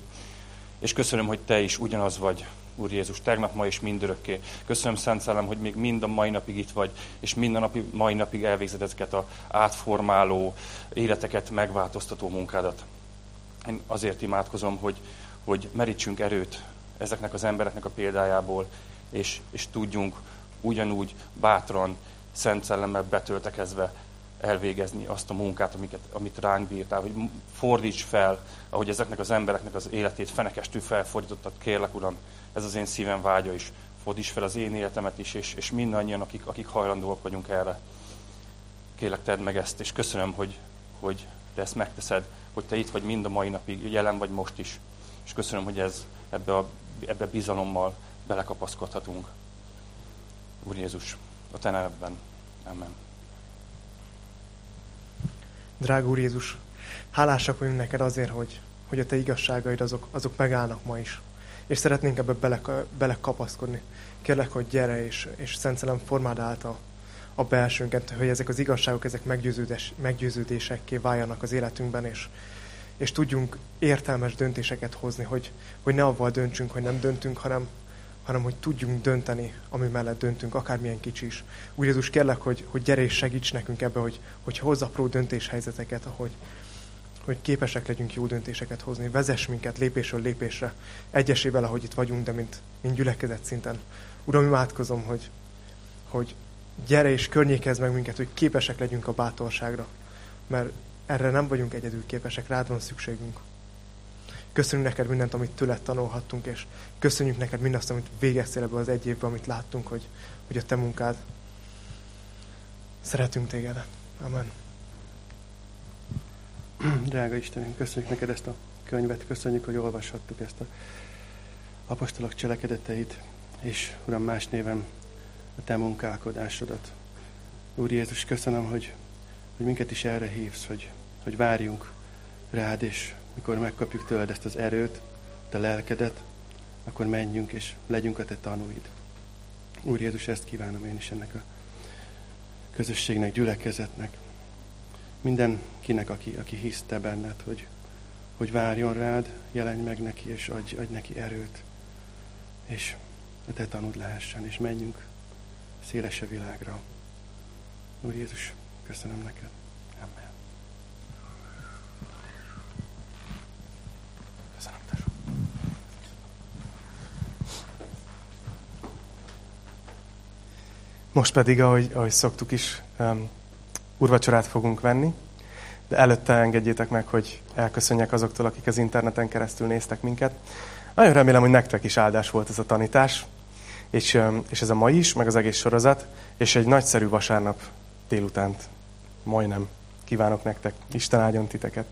És köszönöm, hogy Te is ugyanaz vagy, Úr Jézus, tegnap, ma és mindörökké. Köszönöm, Szent Szellem, hogy még mind a mai napig itt vagy, és minden napi, mai napig elvégzed ezeket a átformáló, életeket megváltoztató munkádat. Én azért imádkozom, hogy, hogy merítsünk erőt ezeknek az embereknek a példájából, és, és tudjunk ugyanúgy bátran, Szent Szellemmel betöltekezve elvégezni azt a munkát, amiket, amit ránk bírtál, hogy fordíts fel, ahogy ezeknek az embereknek az életét fenekestül felfordítottad, kérlek Uram, ez az én szívem vágya is, fordíts fel az én életemet is, és, és mindannyian, akik, akik hajlandóak vagyunk erre. Kérlek, tedd meg ezt, és köszönöm, hogy, hogy te ezt megteszed, hogy te itt vagy mind a mai napig, jelen vagy most is. És köszönöm, hogy ez ebbe, a, ebbe bizalommal belekapaszkodhatunk. Úr Jézus, a te nevedben. Amen. Drága Úr Jézus, hálásak vagyunk neked azért, hogy, hogy a te igazságaid azok, azok megállnak ma is. És szeretnénk ebbe bele, belekapaszkodni. Kérlek, hogy gyere és, és Szent Szellem formád által a belsőnket, hogy ezek az igazságok, ezek meggyőződés, meggyőződésekké váljanak az életünkben, és, és tudjunk értelmes döntéseket hozni, hogy, hogy ne avval döntsünk, hogy nem döntünk, hanem, hanem hogy tudjunk dönteni, ami mellett döntünk, akármilyen kicsi is. Úgy Jézus, kérlek, hogy, hogy gyere és segíts nekünk ebbe, hogy, hogy hoz apró döntéshelyzeteket, ahogy, hogy képesek legyünk jó döntéseket hozni. Vezess minket lépésről lépésre, egyesével, ahogy itt vagyunk, de mint, mint gyülekezet szinten. Uram, imádkozom, hogy, hogy gyere és környékezz meg minket, hogy képesek legyünk a bátorságra. Mert erre nem vagyunk egyedül képesek, rád van szükségünk. Köszönjük neked mindent, amit tőled tanulhattunk, és köszönjük neked mindazt, amit végeztél ebből az egy évben, amit láttunk, hogy, hogy a te munkád. Szeretünk téged. Amen. Drága Istenünk, köszönjük neked ezt a könyvet, köszönjük, hogy olvashattuk ezt a apostolok cselekedeteit, és Uram, más néven a Te munkálkodásodat. Úr Jézus, köszönöm, hogy, hogy minket is erre hívsz, hogy, hogy várjunk rád, és mikor megkapjuk tőled ezt az erőt, te lelkedet, akkor menjünk és legyünk a te tanúid. Úr Jézus, ezt kívánom én is ennek a közösségnek, gyülekezetnek. Mindenkinek, aki, aki hisz te benned, hogy, hogy várjon rád, jelenj meg neki, és adj, adj neki erőt, és a te tanúd lehessen, és menjünk szélesebb világra. Úr Jézus, köszönöm neked. Amen. Köszönöm, Most pedig, ahogy, ahogy szoktuk is, um, urvacsorát fogunk venni, de előtte engedjétek meg, hogy elköszönjek azoktól, akik az interneten keresztül néztek minket. Nagyon remélem, hogy nektek is áldás volt ez a tanítás és, és ez a mai is, meg az egész sorozat, és egy nagyszerű vasárnap délutánt majdnem kívánok nektek. Isten áldjon titeket!